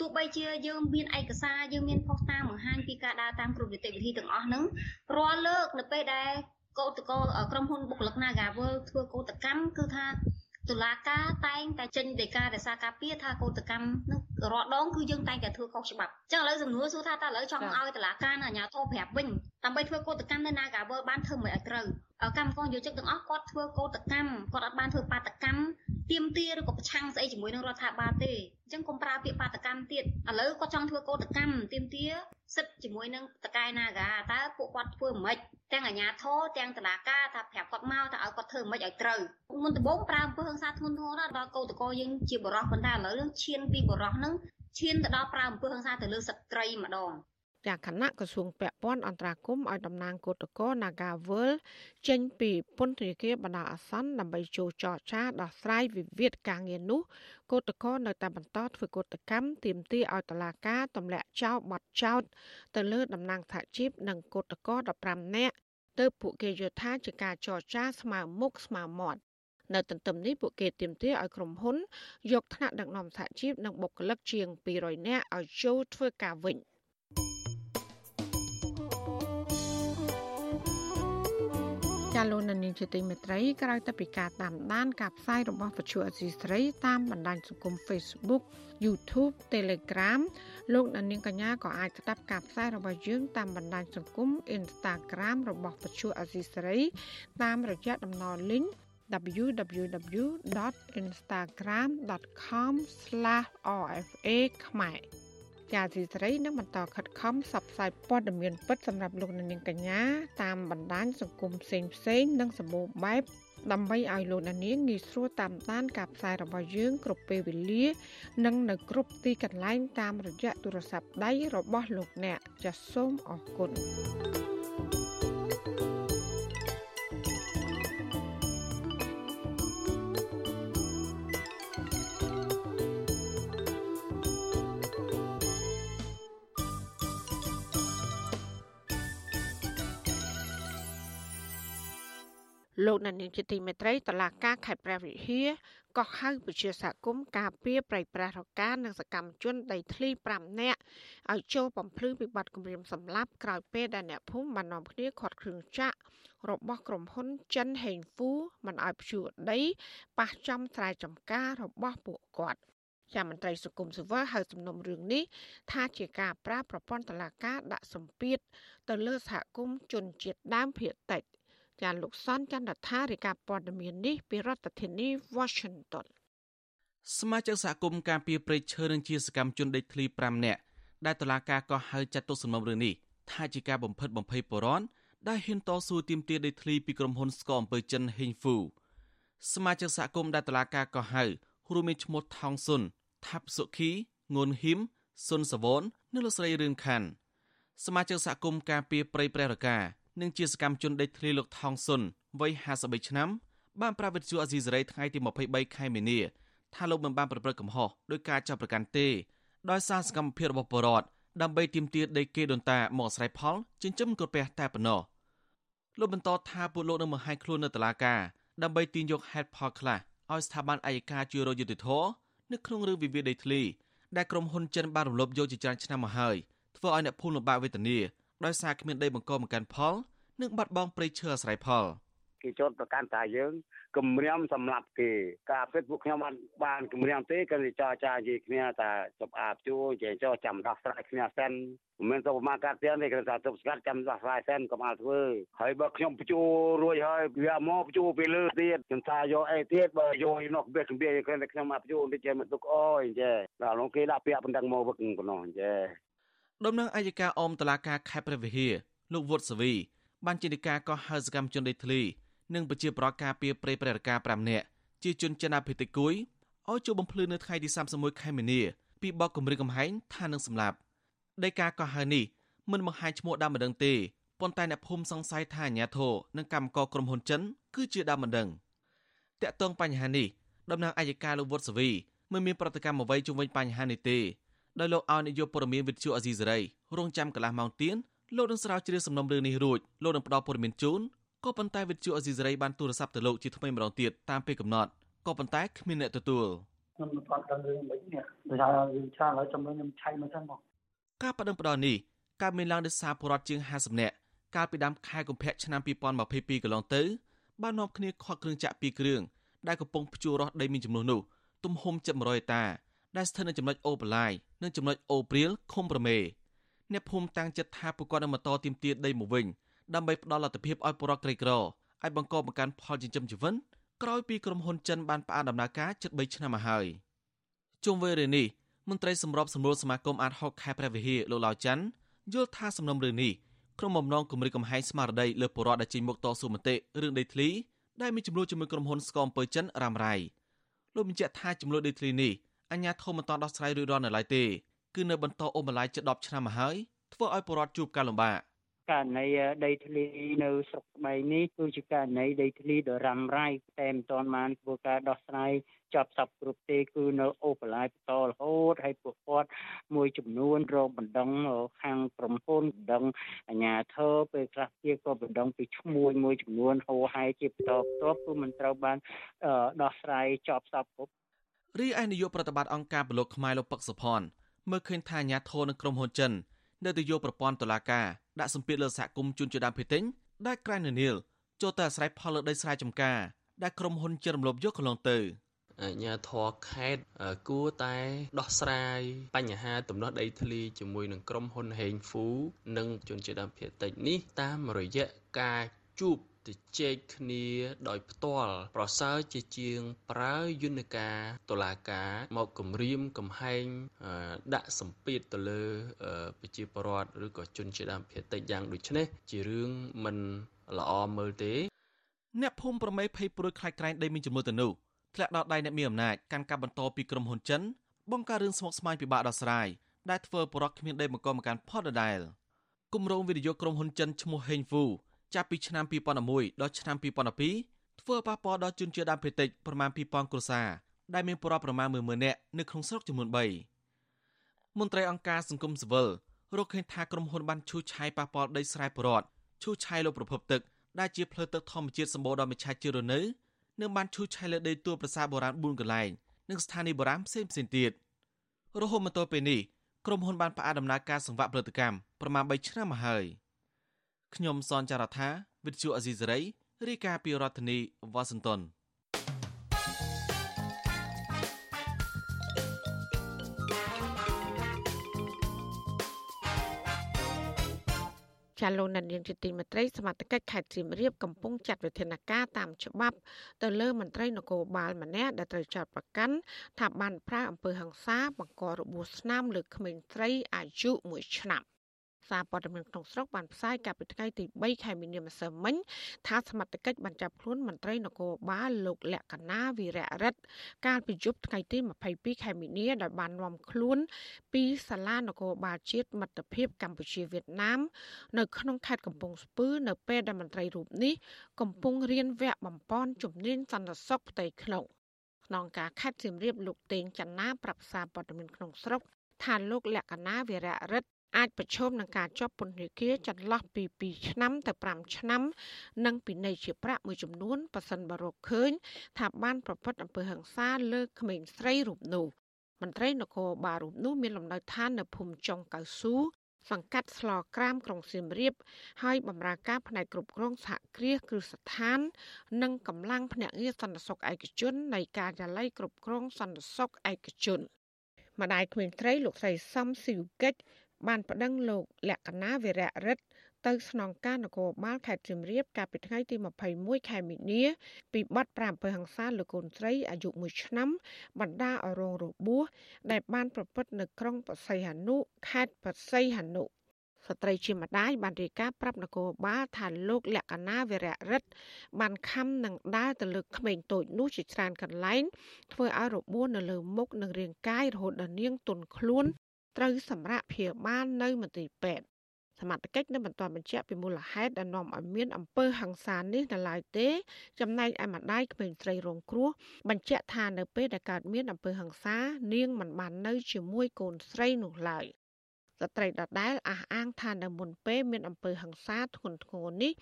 ទោះបីជាយើងមានឯកសារយើងមានផុសតាងបង្ហាញពីការដើរតាមគ្រប់នីតិវិធីទាំងអស់ហ្នឹងរាល់លើកនៅពេលដែល កោតកោក្រុមហ៊ុនបុគ្គលិក Nagawal ធ្វើកោតកម្មគឺថាតុលាការតែងតែចេញដីកាដែលសារការពារថាកោតកម្មនឹងរាល់ដងគឺយើងតែងតែធ្វើខុសច្បាប់អញ្ចឹងឥឡូវសំណួរសួរថាតើឥឡូវចង់ឲ្យតុលាការនៅអាជ្ញាធរប្រាប់វិញ ដើម្បីធ្វើកោតកម្មនៅ Nagawal បានធ្វើមិនឲ្យត្រូវកម្មករយោជិកទាំងអស់គាត់ធ្វើកោតកម្មគាត់អត់បានធ្វើបាតកម្មទៀមទាឬក៏ប្រឆាំងស្អីជាមួយនឹងរដ្ឋាភិបាលទេអញ្ចឹងកុំប្រើពាក្យបាតកម្មទៀតឥឡូវគាត់ចង់ធ្វើកោតកម្មទៀមទាសិទ្ធជាមួយនឹងតកែ Naga តើពួកគាត់ធ្វើមិនទាំងអាជ្ញាធរទាំងតុលាការថាប្រាប់គាត់មកថាឲ្យគាត់ធ្វើមិនឲ្យត្រូវមុនដំបូងប្រើអំពើហិង្សាធ្ងន់ធ្ងរណាស់ដល់កោតកោយើងជាបរិះប៉ុន្តែឥឡូវនឹងឈានពីបរិះនឹងឈានទៅដល់ប្រើអំពើហិង្សាទៅលើស្ត្រីម្ដង ចាគណៈក្រសួងពាក់ព័ន្ធអន្តរាគមឲ្យតំណាងគឧតកោ Nagawal ចេញពីពន្ធនាគារបណ្ដោះអាសន្នដើម្បីចូលចរចាដោះស្រាយវិវាទការងារនោះគឧតកោនៅតែបន្តធ្វើកុតកម្មទាមទារឲ្យតុលាការទម្លាក់ចោលបទចោទទៅលើតំណាងសហជីពនិងគឧតកោ15នាក់ទើបពួកគេយល់ថាជាការចរចាស្មើមុខស្មើមាត់នៅទន្ទឹមនេះពួកគេទាមទារឲ្យក្រុមហ៊ុនយកថ្នាក់ដឹកនាំសហជីពនិងបុគ្គលិកជាង200នាក់ឲ្យចូលធ្វើការវិញ។ ចាលោកនានីជាទីមេត្រីក្រោយទៅពីការតាមដានការផ្សាយរបស់វិទ្យុអសីស្រីតាមបណ្ដាញសង្គម Facebook YouTube Telegram លោកនាងកញ្ញាក៏អាចស្ដាប់ការផ្សាយរបស់យើងតាមបណ្ដាញសង្គម Instagram របស់វិទ្យុអសីស្រីតាមរយៈតំណ link www.instagram.com/rfa ខ្មែរ ជាទីសេរីនឹងបន្តខិតខំផ្សព្វផ្សាយព័ត៌មានពិតសម្រាប់លោកនាងកញ្ញាតាមបណ្ដាញសង្គមផ្សេងផ្សេងនិងសម្បូរបែបដើម្បីឲ្យលោកនាងងាយស្រួលតាមដានការផ្សាយរបស់យើងគ្រប់ពេលវេលា និងនៅគ្រប់ទីកន្លែងតាមរយៈទូរស័ព្ទដៃរបស់លោកអ្នកចាសសូមអរគុណ លោកណានីជាទីមេត្រីតឡាការខេត្តព្រះវិហារក៏ហៅពជាសហគមន៍ការពារប្រៃប្រាស់រកានិងសកម្មជនដីធ្លី5នាក់ឲ្យចូលបំភ្លឺពីបាត់គម្រាមសម្លាប់ក្រោយពេលដែលអ្នកភូមិបាននាំគ្នាខាត់គ្រឿងចាក់របស់ក្រុមហ៊ុនចិនហេងហ្វូមិនឲ្យភ្ជួរដីប៉ះចំស្រែចម្ការរបស់ពួកគាត់ជាមន្ត្រីសង្គមស៊ីវិលហៅសំណុំរឿងនេះថាជាការប្រើប្រព័ន្ធតឡាការដាក់សម្ពាធទៅលើសហគមន៍ជនជាតិដើមភាគតិច។ ចាលោកសនចន្ទថារាយការណ៍ព័ត៌មាននេះពីរដ្ឋធានី Washington សមាជិកសហគមន៍ការពារព្រៃឈើនិងជាសកម្មជនដេកធ្លី5នាក់ដែលតុលាការក៏ហៅចាត់ទុកសំណុំរឿងនេះថាជាការបំផិតបំភ័យបរនដែលហ៊ានតស៊ូទាមទារដេកធ្លីពីក្រុមហ៊ុនស្កអំពើចិនហេងហ្វូសមាជិកសហគមន៍ដែលតុលាការក៏ហៅរួមមានឈ្មោះថោងសុនថាប់សុខីងួនហ៊ីមសុនសវននិងលោកស្រីរឿងខាន់សមាជិកសហគមន៍ការពារព្រៃព្រះរកា និងជាសកម្មជនដេកធ្លីលោកថងសុនវ័យ53ឆ្នាំបានប្រាប់វិទ្យុអាស៊ីសេរីថ្ងៃទី23ខែមីនាថាលោកមិនបានប្រព្រឹត្តកំហុសដោយការចាប់ប្រកាន់ទេដោយសារសកម្មភាពរបស់បរដ្ឋដើម្បីទាមទារដីគេដូនតាមកអាស្រ័យផលចិញ្ចឹមក្រពះតែប៉ុណ្ណោះលោកបន្តថាពួកលោកនឹងបង្ហាញខ្លួននៅតុលាការដើម្បីទាញយកហេតុផលខ្លះឲ្យស្ថាប័នអัยការជួយរយុទ្ធធរនៅក្នុងរឿងវិវាទដីធ្លីដែលក្រុមហ៊ុនចិនបានរំលោភយកជាច្រើនឆ្នាំមកហើយធ្វើឲ្យអ្នកភូមិលំបាកវេទនាដោយសារគ្មានដីបង្កបង្កើនផល និងបាត់បង់ព្រៃឈើអាស្រ័យផលគេចោតប្រកាន់ថាយើងគម្រាមសម្រាប់គេការពិតពួកខ្ញុំបានបានគម្រាមទេគឺចរចានិយាយគ្នាថាចប់អាបជួចេះចោចាំដោះស្រាយគ្នាសិនមិនមែនទៅប្រមាណកាត់ទៀតទេគឺថាទប់ស្កាត់ចាំដោះស្រាយសិនកុំឲ្យធ្វើហើយបើខ្ញុំបញ្ជួរួចហើយវាមកបញ្ជួពីលើទៀតខ្ញុំថាយកអីទៀតបើយកនោះវាគម្រាមគឺខ្ញុំមកបញ្ជួតិចមិនទុកអយចេះដល់លោកគេដាក់ពាក្យបណ្ដឹងមកវឹកប៉ុណ្ណោះចេះដំណឹងអัยការអមតឡាការខេត្តព្រះវិហារលោកវុតសវី បានជានិកាកោះហៅសកម្មជនដេតធ្លីនិងប្រជាប្រដ្ឋការពីព្រៃព្រះរកា5នាក់ជាជនចិនអភិតិគុយឲ្យចូលបំភ្លឺនៅថ្ងៃទី31ខែមីនាពីបកគម្រាមកំហែងថានឹងសម្លាប់ដីកាកោះហៅនេះមិនបង្ហាញឈ្មោះដើមម្ដងទេប៉ុន្តែអ្នកភូមិសង្ស័យថាអាញាធរនិងកម្មករក្រុមហ៊ុនចិនគឺជាដើមមិនដឹងតាក់ទងបញ្ហានេះតំណាងអัยការលោកវុតសវីមិនមានប្រតិកម្មអ្វីជុំវិញបញ្ហានេះទេដោយលោកឲ្យនាយកព័ត៌មានវិទ្យុអាស៊ីសេរីរងចាំកន្លះម៉ោងទៀត លោកនឹងស្រាវជ្រាវសំណុំរឿងនេះរួចលោកនឹងផ្ដល់ព័ត៌មានជូនក៏ប៉ុន្តែវិទ្យុអាស៊ីសេរីបានទូរស័ព្ទទៅលោកជាថ្មីម្ដងទៀតតាមពេលកំណត់ក៏ប៉ុន្តែគ្មានអ្នកទទួលខ្ញុំមិនទាន់ដឹងរឿងមិននេះដោយសារយើងច្រើនហើយចាំខ្ញុំឆៃមកសិនមកការបដិងផ្ដល់នេះកើតមានឡើងដោយសារពលរដ្ឋជាង50នាក់កាលពីដើមខែកុម្ភៈឆ្នាំ2022កន្លងទៅបាននាំគ្នាខកគ្រឿងចាក់ពីរគ្រឿងដែលកំពុងភ្ជួររាស់ដីមានចំនួននោះទំហំជិត100ហិកតាដែលស្ថិតនៅចំណុចអូបឡាយនិងចំណុចអូព្រាលឃុំប្រមេ អ្នកភូមិតាំងចិត្តថាពួកគាត់នឹងបន្តទាមទារដីមកវិញដើម្បីផ្ដល់លទ្ធភាពឲ្យពលរដ្ឋក្រីក្រអាចបង្កបង្កើនផលចិញ្ចឹមជីវិតក្រោយពីក្រុមហ៊ុនចិនបានផ្អាកដំណើរការជិត3ឆ្នាំមកហើយជុំវិញរឿងនេះមន្ត្រីសម្របសម្រួលសមាគមអាត6ខេត្តព្រះវិហារលោកឡាវច័ន្ទយល់ថាសំណុំរឿងនេះក្រុមបំណងគម្រិតកំហែងស្មារតីលើពលរដ្ឋដែលចេញមុខតស៊ូមតិរឿងដីធ្លីដែលមានចំនួនជាមួយក្រុមហ៊ុនស្គមអំពើចិនរ៉ាំរ៉ៃលោកបញ្ជាក់ថាចំនួនដីធ្លីនេះអញ្ញាធមមិនតដោះស្រាយរួចរាល់នៅឡើយទេ គឺនៅបន្តអូបន្លាយជិត10ឆ្នាំមកហើយធ្វើឲ្យពលរដ្ឋជួបការលំបាកករណីដីធ្លីនៅស្រុកស្បែកនេះគឺជាករណីដីធ្លីដ៏រ៉ាំរ៉ៃតែមិនទាន់បានធ្វើការដោះស្រាយចប់សពគ្រប់ទេគឺនៅអូបឡាយបន្តរហូតហើយពួកគាត់មួយចំនួនរងបណ្ដឹងខាងក្រុមហ៊ុនបណ្ដឹងអាជ្ញាធរពេលខ្លះទៀតក៏បណ្ដឹងពីឈ្មោះមួយចំនួនហូរហែជាបន្តបន្ទាប់គឺមិនត្រូវបានដោះស្រាយចប់សពគ្រប់រីឯនាយកប្រតិបត្តិអង្គការពលរដ្ឋខ្មែរលោកពឹកសុផាន់ មើលឃើញថាអាញាធរនឹងក្រុមហ៊ុនចិននៅទៅយកប្រព័ន្ធតុលាការដាក់សម្ពាធលើសហគមន៍ជនជាដើមភាគតិចដែលក្រែងនានាលចូលទៅអាស្រ័យផលលើដីស្រែចម្ការដែលក្រុមហ៊ុនចិនរំលោភយកកន្លងទៅអាញាធរខេតគួរតែដោះស្រាយបញ្ហាទំនាស់ដីធ្លីជាមួយនឹងក្រុមហ៊ុនហេងហ្វូនិងជនជាតិដើមភាគតិចនេះតាមរយៈការជួប ទៅជែកគ្នាដោយផ្ទាល់ ប្រសើរជាជាងប្រើយន្តការតុលាការមកគម្រាមកំហែងដាក់សម្ពាធទៅលើប្រជាពលរដ្ឋឬក៏ជនជាដើមភាគតិចយ៉ាងដូចនេះជារឿងមិនល្អមើលទេ អ្នកភូមិប្រមេភ័យព្រួយខ្លាចក្រែងដីមានចំនួនទៅនោះធ្លាក់ដល់ដៃអ្នកមានអំណាចកាន់កាប់បន្តពីក្រុមហ៊ុនចិនបង្ការរឿងស្មុគស្មាញពិបាកដោះស្រាយដែលធ្វើបរិវត្តគ្មានដីបង្កមកកាន់ផលដដែលគម្រោងវិនិយោគក្រុមហ៊ុនចិនឈ្មោះហេងហ្វូ ចាប់ពីឆ្នាំ2011ដល់ឆ្នាំ2012ធ្វើប៉ះពាល់ដល់ជនជាតិដើមភាគតិចប្រមាណ2000គ្រួសារដែលមានប្រវត្តិប្រមាណ10000នាក់នៅក្នុងស្រុកចំនួន3មន្ត្រីអង្គការសង្គមស៊ីវិលរកឃើញថាក្រុមហ៊ុនបានឈូសឆាយប៉ះពាល់ដីស្រែប្រវត្តិឈូសឆាយលើប្រភពទឹកដែលជាផ្លូវទឹកធម្មជាតិសម្បូរដោយមច្ឆជាតិរនៅនិងបានឈូសឆាយលើដីទួលប្រាសាទបុរាណ4កន្លែងនិងស្ថានីយ៍បុរាណផ្សេងផ្សេងទៀតរហូតមកទល់ពេលនេះក្រុមហ៊ុនបានផ្អាកដំណើរការសង្វាក់ផលិតកម្មប្រមាណ3ឆ្នាំមកហើយ។ ខ្ញុំសនចាររថាវិទ្យុអេស៊ីសេរីរាយការណ៍ពីរដ្ឋធានីវ៉ាស៊ីនតោនចាលោកនាយកជាទីមេត្រីសមត្ថកិច្ចខេត្តសៀមរាបកំពុងចាត់វិធានការតាមច្បាប់ ទៅលើមន្ត្រីនគរបាលម្នាក់ដែលត្រូវចោទប្រកាន់ថាបានប្រើអំពើហិង្សាបង្ករបួសស្នាមលើក្មេងស្រីអាយុ1ឆ្នាំ សារព័ត៌មានក្នុងស្រុកបានផ្សាយកាលពីថ្ងៃទី3ខែមីនាម្សិលមិញថាសមត្ថកិច្ចបានចាប់ខ្លួនមន្ត្រីនគរបាលលោកលក្ខណាវីរៈរិទ្ធកាលពីយប់ថ្ងៃទី22ខែមីនាដោយបាននាំខ្លួន ពីសាលានគរបាលជាតិមិត្តភាពកម្ពុជាវៀតណាមនៅក្នុងខេត្តកំពង់ស្ពឺនៅពេលដែលមន្ត្រីរូបនេះកំពុងរៀនវគ្គបំពន់ជំនាញសន្តិសុខផ្ទៃក្នុងក្នុងការខេត្តសៀមរាបលោកតេងច័ន្ទណាប្រាប់សារព័ត៌មានក្នុងស្រុកថាលោកលក្ខណាវីរៈរិទ្ធ អាចប្រឈមនឹងការជាប់ពន្ធនាគារចន្លោះពី2ឆ្នាំទៅ5ឆ្នាំ និងពិន័យជាប្រាក់មួយចំនួនប៉ះសិនបរកឃើញ ថាបានប្រព្រឹត្តអំពើហិង្សាលើក្មេងស្រីរូបនោះមន្ត្រីនគរបាលរូបនោះមានលំនៅឋាននៅភូមិចុងកៅស៊ូសង្កាត់ស្លក្រាមក្រុងសៀមរាបហើយបម្រើការផ្នែកគ្រប់គ្រងសហគ្រាសគ្រឹះស្ថាន និងកម្លាំងភ្នាក់ងារសន្តិសុខឯកជននៃការិយាល័យគ្រប់គ្រងសន្តិសុខឯកជនម្ដាយក្មេងត្រីលោកស្រីសំស៊ីវកិច្ច បានប្តឹងលោកលក្ខណាវិរៈរិទ្ធទៅស្នងការនគរបាលខេត្តសៀមរាបកាលពីថ្ងៃទី21ខែមីនាពីបទប្រាអំពើហិង្សាលើកូនស្រីអាយុ1ឆ្នាំបណ្ដាឲ្យរងរបួសដែលបានប្រព្រឹត្តនៅក្រុងបសីហនុខេត្តបសីហនុស្ត្រីជាម្ដាយបានរាយការណ៍ប្រាប់នគរបាលថាលោកលក្ខណាវិរៈរិទ្ធបានខំនឹងដើរទៅលើក្មេងតូចនោះជាច្រើនកន្លែងធ្វើឲ្យរបួសនៅលើមុខនិងរាងកាយរហូតដល់នាងទន់ខ្លួន ត្រូវសម្រាកព្យាបាលនៅមន្ទីរពេទ្យសមត្ថកិច្ចនៅមិនទាន់បញ្ជាក់ពីមូលហេតុដែលនាំឲ្យមានអំពើហិង្សានេះនៅឡើយទេ ចំណែកឯម្ដាយក្មេងស្រីរងគ្រោះបញ្ជាក់ថានៅពេលដែលកើតមានអំពើហិង្សា នាងមិនបាននៅជាមួយកូនស្រីនោះឡើយស្ត្រីដដែលអះអាងថានៅមុនពេលមានអំពើហិង្សាធ្ងន់ធ្ងរនេះ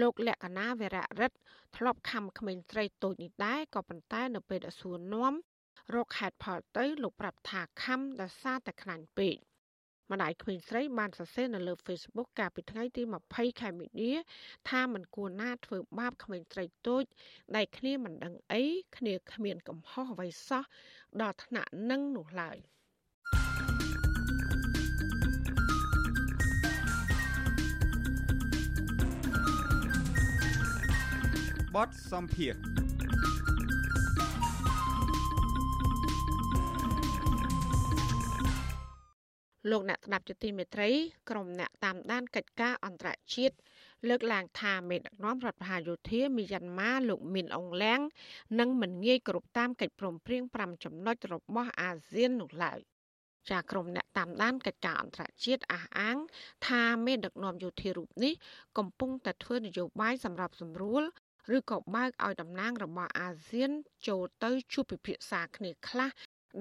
លោកលក្ខណាវរៈរិទ្ធធ្លាប់ខំក្មេងស្រីតូចនេះដែរក៏ប៉ុន្តែនៅពេលដែលសួរនាំ រកហេតុផលទៅលោកប្រាប់ថាខំដោយសារតែខ្លាញ់ពេកម្ដាយក្មេងស្រីបានសរសេរនៅលើ Facebook កាលពីថ្ងៃទី20ខែមីនាថាមិនគួរណាធ្វើបាបក្មេងស្រីតូចដែលគ្នាមិនដឹងអីគ្នាគ្មានកំហុសអ្វីសោះដល់ថ្នាក់នឹងនោះឡើយបទសំភារ លោកអ្នកស្ដាប់ជាទីមេត្រីក្រុមអ្នកតាមដានកិច្ចការអន្តរជាតិលើកឡើងថាមេដឹកនាំរដ្ឋបហាយោធាមីយ៉ាន់ម៉ាលោកមីនអងឡាំងនឹងមិនងាយគ្រប់តាមកិច្ចព្រមព្រៀង5ចំណុចរបស់អាស៊ាននោះឡើយចាក្រុមអ្នកតាមដានកិច្ចការអន្តរជាតិអះអាង ថាមេដឹកនាំយោធារូបនេះកំពុងតែធ្វើនយោបាយសម្រាប់សម្រួលឬក៏បើកឲ្យតំណាងរបស់អាស៊ានចូលទៅជួបពិភាក្សាគ្នាខ្លះ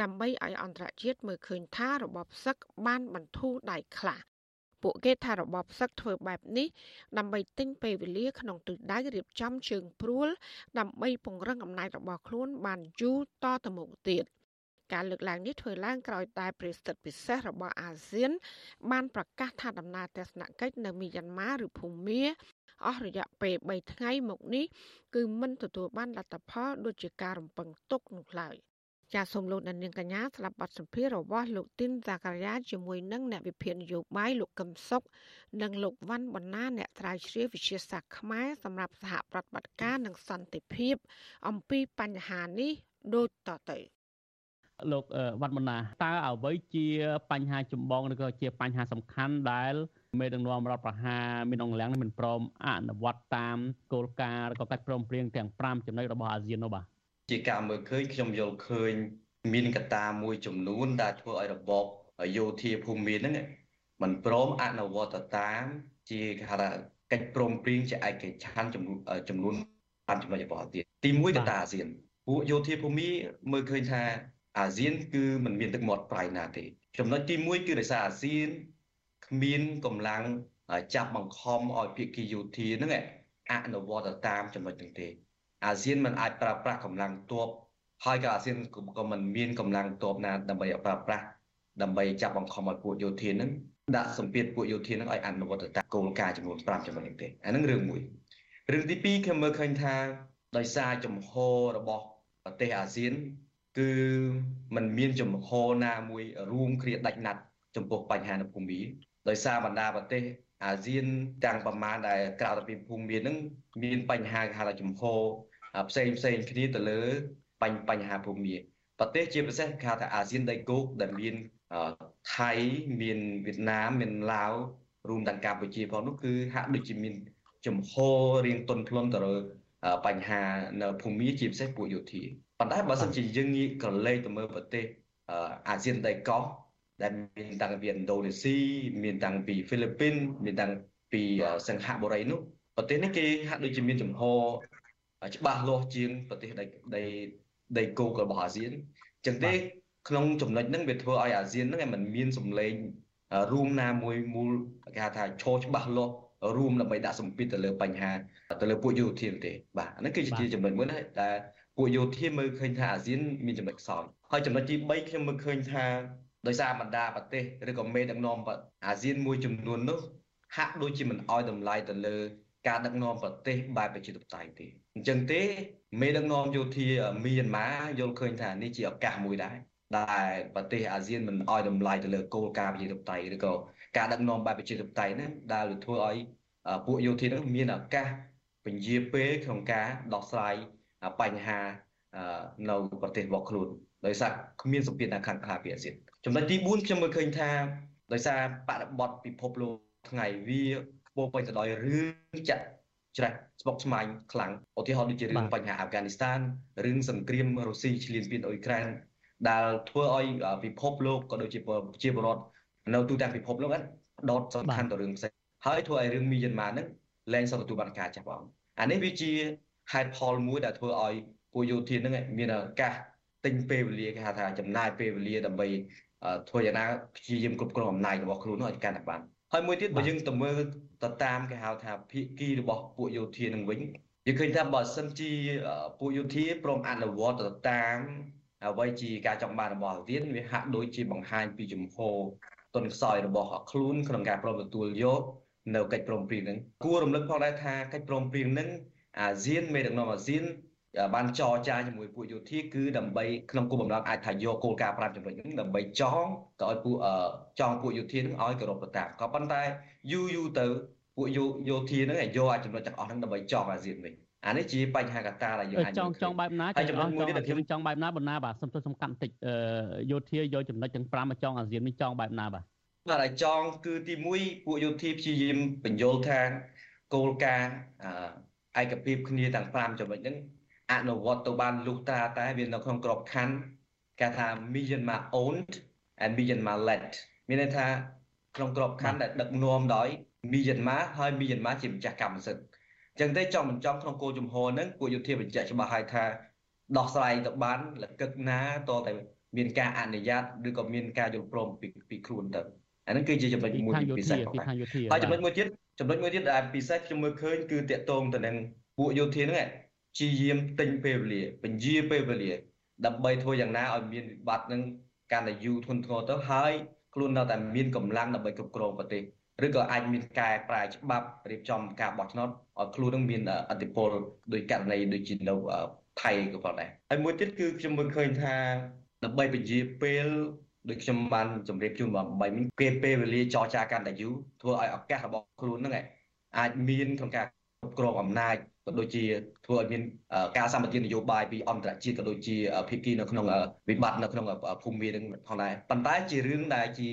ដើម្បីឲ្យអន្តរជាតិមើលឃើញថារបបសឹកបានបន្ធូរដៃខ្លះពួកគេថារបបសឹកធ្វើបែបនេះដើម្បីទិញពេលវេលាក្នុងទិសដៅរៀបចំជើងព្រួល ដើម្បីពង្រឹងអំណាចរបស់ខ្លួនបានយូរតទៅមុខទៀតការលើកឡើងនេះធ្វើឡើងក្រោយតែប្រេសិតពិសេសរបស់អាស៊ាន បានប្រកាសថាដំណើរទស្សនកិច្ចនៅមីយ៉ាន់ម៉ាឬភូមាអស់រយៈពេល3ថ្ងៃមកនេះគឺមិនទទួលបានលទ្ធផលដូចជាការរំពឹងទុកនោះឡើយ ចាសសូមលោកអ្នកនាងកញ្ញាស្ដាប់បទសម្ភាសន៍របស់លោកទីនសាការីយ៉ាជាមួយនឹងអ្នកវិភាគនយោបាយលោកកឹមសុខនិងលោកវ៉ាន់បណ្ណាអ្នកត្រាវជ្រាវវិទ្យាសាស្ត្រខ្មែរសម្រាប់សហប្រតិបត្តិការនិងសន្តិភាព អំពីបញ្ហានេះដូចតទៅលោកវត្តមណាតើអ្វីជាបញ្ហាចម្បងឬក៏ជាបញ្ហាសំខាន់ដែលមេដឹកនាំរដ្ឋប្រហារមានអង្គលៀងមិនព្រមអនុវត្តតាមគោលការណ៍ឬក៏កិច្ចព្រមព្រៀងទាំង5ចំណុចរបស់អាស៊ាននោះបាទ ជាការមើលឃើញខ្ញុំយល់ឃើញ មានកត្តាមួយចំនួនដែលធ្វើឲ្យរបបយោធាភូមិហ្នឹងមិនព្រមអនុវត្តតាម ជាគេហៅថាកិច្ចព្រមព្រៀងជាឯកច្ឆន្ទចំនួនចំនួនតាមចំណុចរបស់ទៀតទី1កត្តាអាស៊ានពួកយោធាភូមិមើលឃើញថាអាស៊ាន គឺมันមានទឹកមាត់ប្រៃណាទេចំណុចទី1គឺដោយសារអាស៊ានគ្មានកម្លាំងចាប់បង្ខំឲ្យភាគីយោធាហ្នឹងអនុវត្តតាមចំណុចទាំងទេ អាស៊ានមិនអាចប្រើប្រាស់កម្លាំងទ័ពហើយក៏អាស៊ានក៏មិនមានកម្លាំងទ័ពណាដើម្បីប្រើប្រាស់ដើម្បីចាប់បង្ខំឲ្យពួកយោធានឹងដាក់សម្ពាធពួកយោធានឹងឲ្យអនុវត្តតាមគោលការណ៍ចំនួន5ចំណុចនេះទេអានឹងរឿងមួយរឿងទី2ខ្ញុំមើលឃើញថាដោយសារចំហរបស់ប្រទេសអាស៊ាន គឺมันមានចំហណាមួយរួមគ្នាដាច់ណាត់ចំពោះបញ្ហានៅភូមិដោយសារបណ្ដាប្រទេសអាស៊ានទាំងប្រមាណដែលក្រៅពីភូមិមាននឹងមានបញ្ហាគេហៅថាចំហ ផ្សេងផ្សេងគ្នាទៅលើបញ្បញ្ហាភូមិប្រទេសជាពិសេសគេហៅថាអាស៊ានដៃគោកដែលមានថៃមានវៀតណាមមានឡាវរួមទាំងកម្ពុជាផងនោះគឺហាក់ដូចជាមានចំហរៀងទន់ភ្លន់ទៅលើបញ្ហានៅភូមិជាពិសេសពួកយោធាប៉ុន្តែបើសិនជាយើងងាកក្រឡេកទៅមើលប្រទេសអាស៊ានដៃកោះដែលមានតាំងពីឥណ្ឌូនេស៊ីមានតាំងពីហ្វីលីពីនមានតាំងពីសិង្ហបុរីនោះប្រទេសនេះគេហាក់ដូចជាមានចំហ ច្បាស់លាស់ជាងប្រទេសដីដីដីគោករបស់អាស៊ានចឹងទេក្នុងចំណុចហ្នឹងវាធ្វើឲ្យអាស៊ានហ្នឹងมันមានសម្លេងរួមណាមួយមូលគេហៅថាឈរច្បាស់លាស់រួមដើម្បីដាក់សម្ពាធទៅលើបញ្ហាទៅលើពួកយោធាទេបាទអានេះគឺជាចំណុចមួយណាដែលពួកយោធាមើលឃើញថាអាស៊ានមានចំណុចខ្សោយហើយចំណុចទី3ខ្ញុំមើលឃើញថាដោយសារបណ្ដាប្រទេសឬក៏មេដឹកនាំអាស៊ានមួយចំនួននោះហាក់ដូចជាមិនអោយតម្លៃទៅលើ ការដឹកនាំប្រទេសបែបប្រជាធិបតេយ្យទេអញ្ចឹងទេមេដឹកនាំយោធាមីយ៉ាន់ម៉ាយល់ឃើញថានេះជាឱកាសមួយដែរដែលប្រទេសអាស៊ានមិនអោយតម្លៃទៅលើគោលការណ៍ប្រជាធិបតេយ្យឬក៏ការដឹកនាំបែបប្រជាធិបតេយ្យហ្នឹងដែលធ្វើឲ្យពួកយោធាហ្នឹងមានឱកាសពន្យាពេលក្នុងការដោះស្រាយបញ្ហានៅប្រទេសរបស់ខ្លួនដោយសារគ្មានសម្ពាធណាខាងខាងពីអាស៊ានចំណុចទី4ខ្ញុំមើលឃើញថាដោយសារបរិបត្តិពិភពលោកថ្ងៃវា ពោពេញទៅដោយរឿងចាក់ច្រាស់ស្បុកស្មាញខ្លាំងឧទាហរណ៍ដូចជារឿងបញ្ហាអាហ្វហ្គានីស្ថានរឿងសង្គ្រាមរុស្ស៊ីឈ្លានពានអ៊ុយក្រែនដែលធ្វើឲ្យពិភពលោកក៏ដូចជាប្រជាពលរដ្ឋនៅទូទាំងពិភពលោកដតសំខាន់ទៅរឿងផ្សេងហើយធ្វើឲ្យរឿងមីយ៉ាន់ម៉ាហ្នឹងលែងសទទួលបានការចាប់អង្គអានេះវាជាហេតុផលមួយដែលធ្វើឲ្យពួកយោធាហ្នឹងមានឱកាសទិញពេលវេលាគេហៅថាចំណាយពេលវេលាដើម្បីធ្វើយ៉ាងណាព្យាយាមគ្រប់គ្រងអំណាចរបស់ខ្លួនឲ្យកាន់តែបាន ហើយមួយទៀតបើយើងទៅមើលទៅតាមគេហៅថាភាគីរបស់ពួកយោធានឹងវិញយើងឃើញថាបើសិនជាពួកយោធាព្រមអនុវត្តទៅតាមអ្វីជាការចង់បានរបស់អាស៊ានវាហាក់ដូចជាបង្ហាញពីជំហរទុនខ្សោយរបស់ខ្លួនក្នុងការព្រមទទួលយកនៅកិច្ចព្រមព្រៀងហ្នឹងគួររំលឹកផងដែរថាកិច្ចព្រមព្រៀងហ្នឹងអាស៊ានមេដឹកនាំអាស៊ាន បានចរចាជាមួយពួកយោធាគឺដើម្បីក្នុងគោលបំណងអាចថាយកគោលការណ៍5ចំណុចនេះដើម្បីចងក៏ឲ្យពួកចងពួកយោធានឹងឲ្យគោរពទៅតាមក៏ប៉ុន្តែយូរយូរទៅពួកយោធានឹងឲ្យយកអាចចំណុចទាំងអស់ហ្នឹងដើម្បីចងអាស៊ានវិញអានេះជាបញ្ហាកត្តាដែលយើងអាចចង់ចង់បែបណាចង់ចង់មួយទៀតខ្ញុំចង់បែបណាបណ្ណាបាទសំទោសសំខាន់តិចយោធាយកចំណុចទាំង5មកចងអាស៊ាននេះចង់បែបណាបាទបាទឲ្យចងគឺទី1ពួកយោធាព្យាយាមបញ្យល់ថាគោលការណ៍ឯកភាពគ្នាទាំង5ចំណុចហ្នឹង អនុវត្តទៅបានលុះត្រាតែវានៅក្នុងក្របខ័ណ្ឌគេថា Myanmar owned and Myanmar led មានន័យថាក្នុងក្របខ័ណ្ឌដែលដឹកនាំដោយ Myanmar ហើយ Myanmar ជាម្ចាស់កម្មសិទ្ធិអញ្ចឹងទេចង់មិនចង់ក្នុងគោលជំហរហ្នឹងពួកយោធាបញ្ជាក់ច្បាស់ហើយថាដោះស្រាយទៅបានលកឹកណាតតែមានការអនុញ្ញាតឬក៏មានការយល់ព្រមពីពីខ្លួនទៅអាហ្នឹងគឺជាចំណុចមួយពិសេសផងហើយចំណុចមួយទៀតចំណុចមួយទៀតដែលពិសេសខ្ញុំមើលឃើញគឺតាកតងទៅនឹងពួកយោធាហ្នឹង ជាយាមទិញពេលវេលាបញ្ជាពេលវេលា ដើម្បីធ្វើយ៉ាងណាឲ្យមានវិបត្តិនឹងកាន់តែយូរធ្ងន់ធ្ងរទៅហើយខ្លួននៅតែមានកម្លាំងដើម្បីគ្រប់គ្រងប្រទេសឬក៏អាចមានកែប្រែច្បាប់រៀបចំការបោះឆ្នោតឲ្យខ្លួននឹងមានអធិបុលដោយករណីដូចជានៅថៃក៏ប៉ុណ្ណេះហើយមួយទៀតគឺខ្ញុំមើលឃើញថាដើម្បីពជាពេលដូចខ្ញុំបានជម្រាបជូនបងបីមិញគេពេលវេលាចរចាកាន់តែយូរធ្វើឲ្យឱកាសរបស់ខ្លួននឹងអាចមានក្នុងការ គ្រប់គ្រងអំណាចក៏ដូចជាធ្វើឲ្យមានការសម្បទាននយោបាយពីអន្តរជាតិក៏ដូចជាភាគីនៅក្នុងវិបត្តិនៅក្នុងភូមិនឹងផងដែរប៉ុន្តែជារឿងដែលជា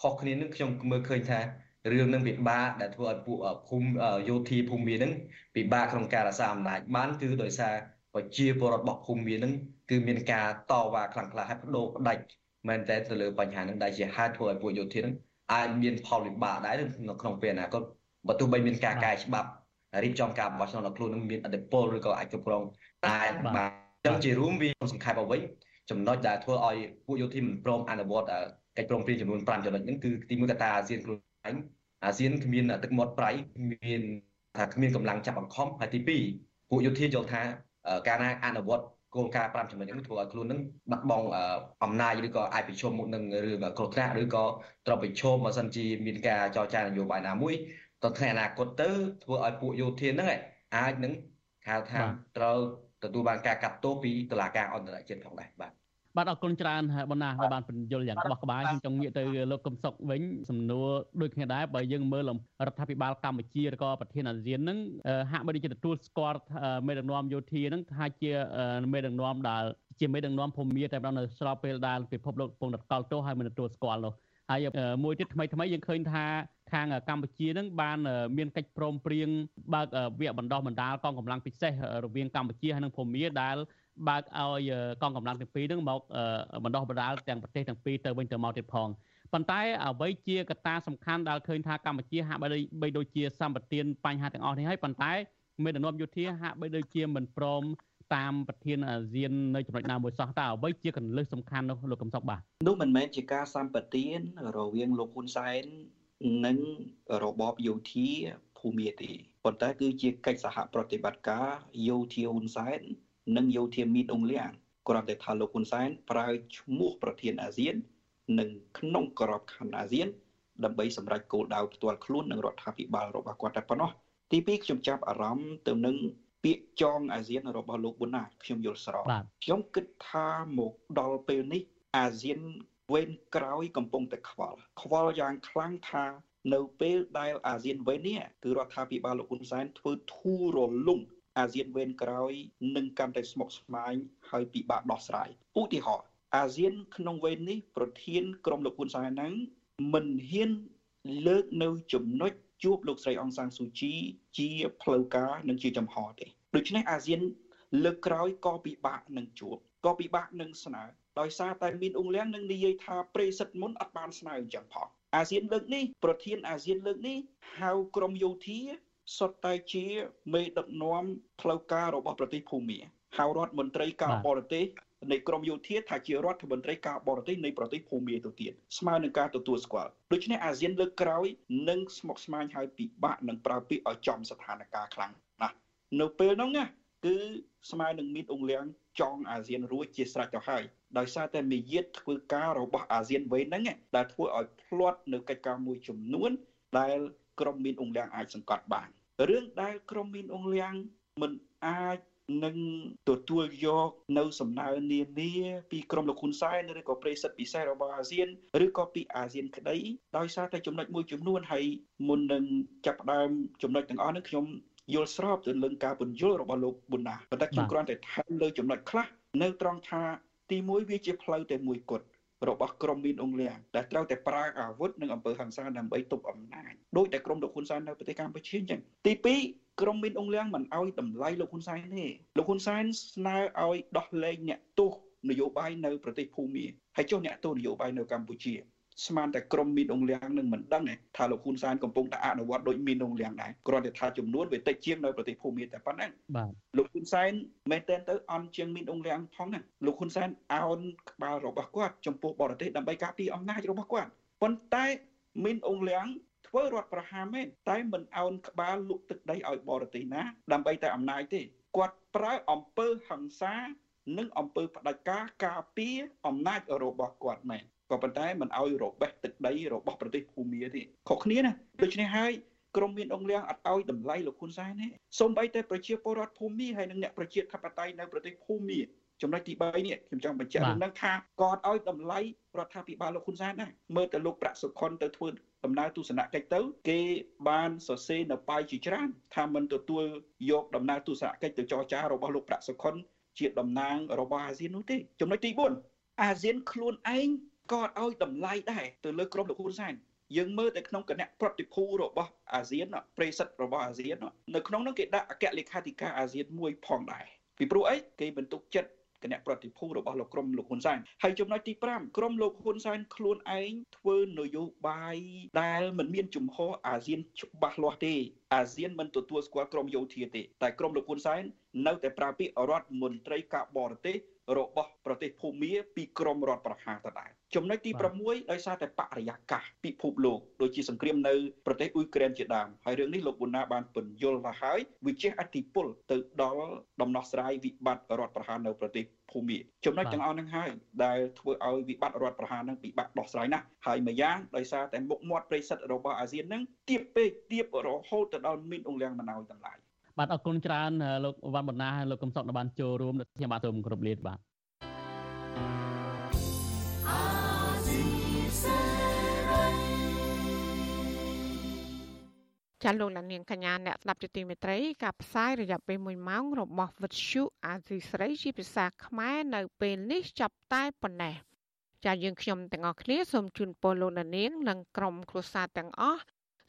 ខុសគ្នានឹងខ្ញុំមើលឃើញថារឿងនឹងពិបាកដែលធ្វើឲ្យពួកភូមិយោធាភូមិនឹងពិបាកក្នុងការរក្សាអំណាចបានគឺដោយសារប្រជាពលរដ្ឋរបស់ភូមិនឹងគឺមានការតវ៉ាខ្លាំងក្លាហើយបដូរផ្ដាច់មែនតែទៅលើបញ្ហានឹងដែលជាហេតុធ្វើឲ្យពួកយោធានឹងអាចមានផលវិបាកដែរនៅក្នុងពេលអនាគតបើទោះបីមានការកែច្បាប់ រៀបចំការបោះឆ្នោតដល់ខ្លួននឹងមានអធិបុលឬក៏អាចគ្រប់គ្រងអាចបាទចឹងជារួមវាសង្ខេបអ្វីចំណុចដែលធ្វើឲ្យពួកយោធាមិនព្រមអនុវត្តកិច្ចព្រមព្រៀងចំនួន5ចំណុចហ្នឹងគឺទីមួយកត្តាអាស៊ានខ្លួនឯងអាស៊ានគ្មានទឹកមាត់ប្រៃមានថាគ្មានកម្លាំងចាប់បង្ខំហើយទី2ពួកយោធាយល់ថាការណាអនុវត្តគោលការណ៍5ចំណុចនេះធ្វើឲ្យខ្លួននឹងបាត់បង់អំណាចឬក៏អាចប្រឈមមុខនឹងរឿងគ្រោះថ្នាក់ឬក៏ត្រូវប្រឈមបើសិនជាមានការចរចានយោបាយណាមួយ ទៅថ្ងៃអនាគតទៅធ្វើឲ្យពួកយោធាហ្នឹងអាចនឹងហៅថាត្រូវទទួលបានការកាត់ទោសពីតុលាការអន្តរជាតិផងដែរបាទបាទអរគុណច្រើនបណ្ណាបានបញ្យល់យ៉ាងក្បោះក្បាយខ្ញុំចង់ងាកទៅលោកកឹមសុខវិញសំណួរដូចគ្នាដែរបើយើងមើលរដ្ឋាភិបាលកម្ពុជាឬក៏ប្រធានអាស៊ានហ្នឹងហាក់បីដូចជាទទួលស្គាល់មេដឹកនាំយោធាហ្នឹងថាជាមេដឹកនាំដែលជាមេដឹកនាំភូមិតែម្ដងនៅស្របពេលដែលពិភពលោកកំពុងតែកល់ទោសហើយមិនទទួលស្គាល់នោះ ហើយមួយទៀតថ្មីថ្មីយើងឃើញថាខាងកម្ពុជានឹងបានមានកិច្ចព្រមព្រៀងបើកវគ្គបណ្ដោះបណ្ដាលកងកម្លាំងពិសេសរវាងកម្ពុជាហើយនិងភូមាដែលបើកឲ្យកងកម្លាំងទាំងពីរនឹងមកបណ្ដោះបណ្ដាលទាំងប្រទេសទាំងពីរទៅវិញទៅមកទៀតផងប៉ុន្តែអ្វីជាកត្តាសំខាន់ដែលឃើញថាកម្ពុជាហាក់បីដូចជាសម្បទានបញ្ហាទាំងអស់នេះហើយប៉ុន្តែមេដឹកនាំយោធាហាក់បីដូចជាមិនព្រម តាមប្រធានអាស៊ាននៅចំណុចណាមួយសោះតើអ្វីជាកលឹះសំខាន់នោះលោកកំសុកបាទនោះមិនមែនជាការសម្បទានរវាងលោកហ៊ុនសែននិងរបបយោធាភូមាទេប៉ុន្តែគឺជាកិច្ចសហប្រតិបត្តិការយោធាហ៊ុនសែននិងយោធាមីនអ៊ុងលៀងគ្រាន់តែថាលោកហ៊ុនសែនប្រើឈ្មោះប្រធានអាស៊ាននិងក្នុងក្របខ័ណ្ឌអាស៊ានដើម្បីសម្រេចគោលដៅផ្ទាល់ខ្លួននិងរដ្ឋាភិបាលរបស់គាត់តែប៉ុណ្ណោះទី2ខ្ញុំចាប់អារម្មណ៍ទៅនឹង ពាក្យចងអាស៊ានរបស់លោកប៊ុនណាខ្ញុំយល់ស្របខ្ញុំគិតថាមកដល់ពេលនេះអាស៊ានវេនក្រោយកំពុងតែខ្វល់ខ្វល់យ៉ាងខ្លាំងថានៅពេលដែលអាស៊ានវេននេះគឺរដ្ឋាភិបាលលោកហ៊ុនសែនធ្វើធូររលុងអាស៊ានវេនក្រោយនឹងកាន់តែស្មុគស្មាញហើយពិបាកដោះស្រាយឧទាហរណ៍អាស៊ានក្នុងវេននេះប្រធានក្រុមលោកហ៊ុនសែនហ្នឹងមិនហ៊ានលើកនៅចំណុច ជួបលោកស្រីអង្សានស៊ូជីជាផ្លូវការនិងជាចំហទេដូច្នេះអាស៊ានលើកក្រោយក៏ពិបាកនឹងជួបក៏ពិបាកនឹងស្នើដោយសារតែមានអង្គលៀងនឹងនិយាយថាប្រេសិតមុនអត់បានស្នើអញ្ចឹងផងអាស៊ានលើកនេះប្រធានអាស៊ានលើកនេះហៅក្រមយោធាសុទ្ធតែជាមេដឹកនាំផ្លូវការរបស់ប្រទេសភូមាហៅរដ្ឋមន្ត្រីការបរទេស នៃក្រមយោធាថាជារដ្ឋមន្ត្រីការបរទេសនៃប្រទេសភូមាទៅទៀតស្មើនឹងការទទួលស្គាល់ដូច្នេះអាស៊ានលើកក្រោយនឹងស្មុគស្មាញហើយពិបាកនឹងប្រើពាក្យឲ្យចំស្ថានភាពខ្លាំងណាស់នៅពេលនោះណាគឺស្មើនឹងមានអង្គលៀងចងអាស៊ានរួចជាស្រេចទៅហើយដោយសារតែមាយាទធ្វើការរបស់អាស៊ានវេហ្នឹងដែលធ្វើឲ្យផ្លាត់នៅកិច្ចការមួយចំនួន ដែលក្រុមមានអង្គលៀងអាចសង្កត់បានរឿងដែលក្រុមមានអង្គលៀងមិនអាច នឹងទទួលយកនៅសំណើនានាពីក្រមលោកហ៊ុនសែនឬក៏ប្រិសិទ្ធពិសេសរបស់អាស៊ានឬក៏ពីអាស៊ានក្តីដោយសារតែចំណុចមួយចំនួនហើយមុននឹងចាប់ផ្ដើមចំណុចទាំងអស់នេះខ្ញុំយល់ស្របទៅនឹងការពន្យល់របស់លោកប៊ុនណាប៉ុន្តែខ្ញុំគ្រាន់តែថែមលើចំណុចខ្លះនៅត្រង់ថាទីមួយវាជាផ្លូវតែមួយគត់របស់ក្រមមានអង្គលៀងដែលត្រូវតែប្រើអាវុធនិងអំពើហិង្សាដើម្បីទប់អំណាចដោយតែក្រមលោកហ៊ុនសែននៅប្រទេសកម្ពុជាអញ្ចឹងទី2 ក្រមមានអង្គលៀងមិនអោយតម្លៃលោកហ៊ុនសែនទេលោកហ៊ុនសែនស្នើឲ្យដោះលែងអ្នកទោសនយោបាយនៅប្រទេសភូមាហើយចុះអ្នកទោសនយោបាយនៅកម្ពុជាស្មានតែក្រុមមីនអងលៀងនឹងមិនដឹងថាលោកហ៊ុនសែនកំពុងតែអនុវត្តដោយមីនអងលៀងដែរគ្រាន់តែថាចំនួនវាតិចជាងនៅប្រទេសភូមាតែប៉ុណ្ណឹងបាទលោកហ៊ុនសែនមែនតើទៅអន់ជាងមីនអងលៀងផងណាលោកហ៊ុនសែនអោនក្បាលរបស់គាត់ចំពោះបរទេសដើម្បីការពារអំណាចរបស់គាត់ប៉ុន្តែមីនអងលៀង ធ្វើរដ្ឋប្រហារមែនតែមិនអោនក្បាលលុកទឹកដីឲ្យបរទេសណា ដើម្បីតែអំណាចទេគាត់ប្រើអំពើហិង្សា និងអំពើផ្ដាច់ការការពារអំណាចរបស់គាត់មែនក៏ប៉ុន្តែមិនអោយរបេះទឹកដីរបស់ប្រទេសភូមាទេខុសគ្នាណាដូច្នេះហើយក្រមមានអង្គលៀងអត់ឲ្យតម្លៃលោកហ៊ុនសែនទេសូម្បីតែប្រជាពលរដ្ឋភូមិហើយនិងអ្នកប្រជាធិបតេយ្យនៅប្រទេសភូមិ ចំណុចទី3នេះខ្ញុំចង់បញ្ជាក់នឹងថាគាត់ឲ្យតម្លៃរដ្ឋាភិបាលលោកហ៊ុនសែនដែរមើលទៅលោកប្រាក់សុខុនទៅធ្វើដំណើរទស្សនកិច្ចទៅគេបានសរសេរនៅប៉ាយជាច្រើនថាមិនទទួលយកដំណើរទស្សនកិច្ចទៅចរចារបស់លោកប្រាក់សុខុនជាតំណាងរបស់អាស៊ាននោះទេចំណុចទី4អាស៊ានខ្លួនឯងក៏ឲ្យតម្លៃដែរទៅលើក្រុមលោកហ៊ុនសែនយើងមើលតែក្នុងគណៈប្រតិភូរបស់អាស៊ានប្រិសិទ្ធរបស់អាស៊ាននៅក្នុងនោះគេដាក់អគ្គលេខាធិការអាស៊ានមួយផងដែរពីព្រោះអីគេបន្ទុកចិត្ត គណៈប្រតិភូរបស់លោកក្រុមលោកហ៊ុនសែនហើយចំណុចទី5ក្រុមលោកហ៊ុនសែនខ្លួនឯងធ្វើនយោបាយដែលមិនមានជំហរអាស៊ានច្បាស់លាស់ទេអាស៊ានមិនទទួលស្គាល់ក្រុមយោធាទេតែក្រុមលោកហ៊ុនសែននៅតែប្រើពាក្យរដ្ឋមន្ត្រីការបរទេសរបស់ប្រទេសភូមាពីក្រមរដ្ឋប្រហារដដែលចំណុចទី6ដោយសារតែបរិយាកាសពិភពលោកដូចជាសង្គ្រាមនៅប្រទេសអ៊ុយក្រែនជាដើមហើយរឿងនេះលោកប៊ុនណាបានពន្យល់ថាហើយវាជះអតិពលទៅដល់ដំណោះស្រាយវិបត្តិរដ្ឋប្រហារនៅប្រទេសភូមាចំណុចទាំងអស់ហ្នឹងហើយដែលធ្វើឲ្យវិបត្តិរដ្ឋប្រហារហ្នឹងពិបាកដោះស្រាយណាស់ហើយម្យ៉ាងដោយសារតែមុខមាត់ប្រិសិទ្ធរបស់អាស៊ានហ្នឹងទៀបពេកទៀបរហូតទៅដល់មានអង្គលៀងមិនឲ្យតម្លៃ បាទអរគុណច្រើនលោកវ៉ាន់បណ្ណាហើយលោកកំសុកបានចូលរួមខ្ញុំបាទសូមគោរពលាបាទចាលោកលានកញ្ញាអ្នកស្ដាប់ជាទីមេត្រីការផ្សាយរយៈពេល1ម៉ោងរបស់វិទ្យុអាស៊ីស្រីជាភាសាខ្មែរនៅពេលនេះចាប់តែប៉ុណ្ណេះចាយើងខ្ញុំទាំងអស់គ្នាសូមជូនពរលោកលាននិងក្រុមគ្រួសារទាំងអស់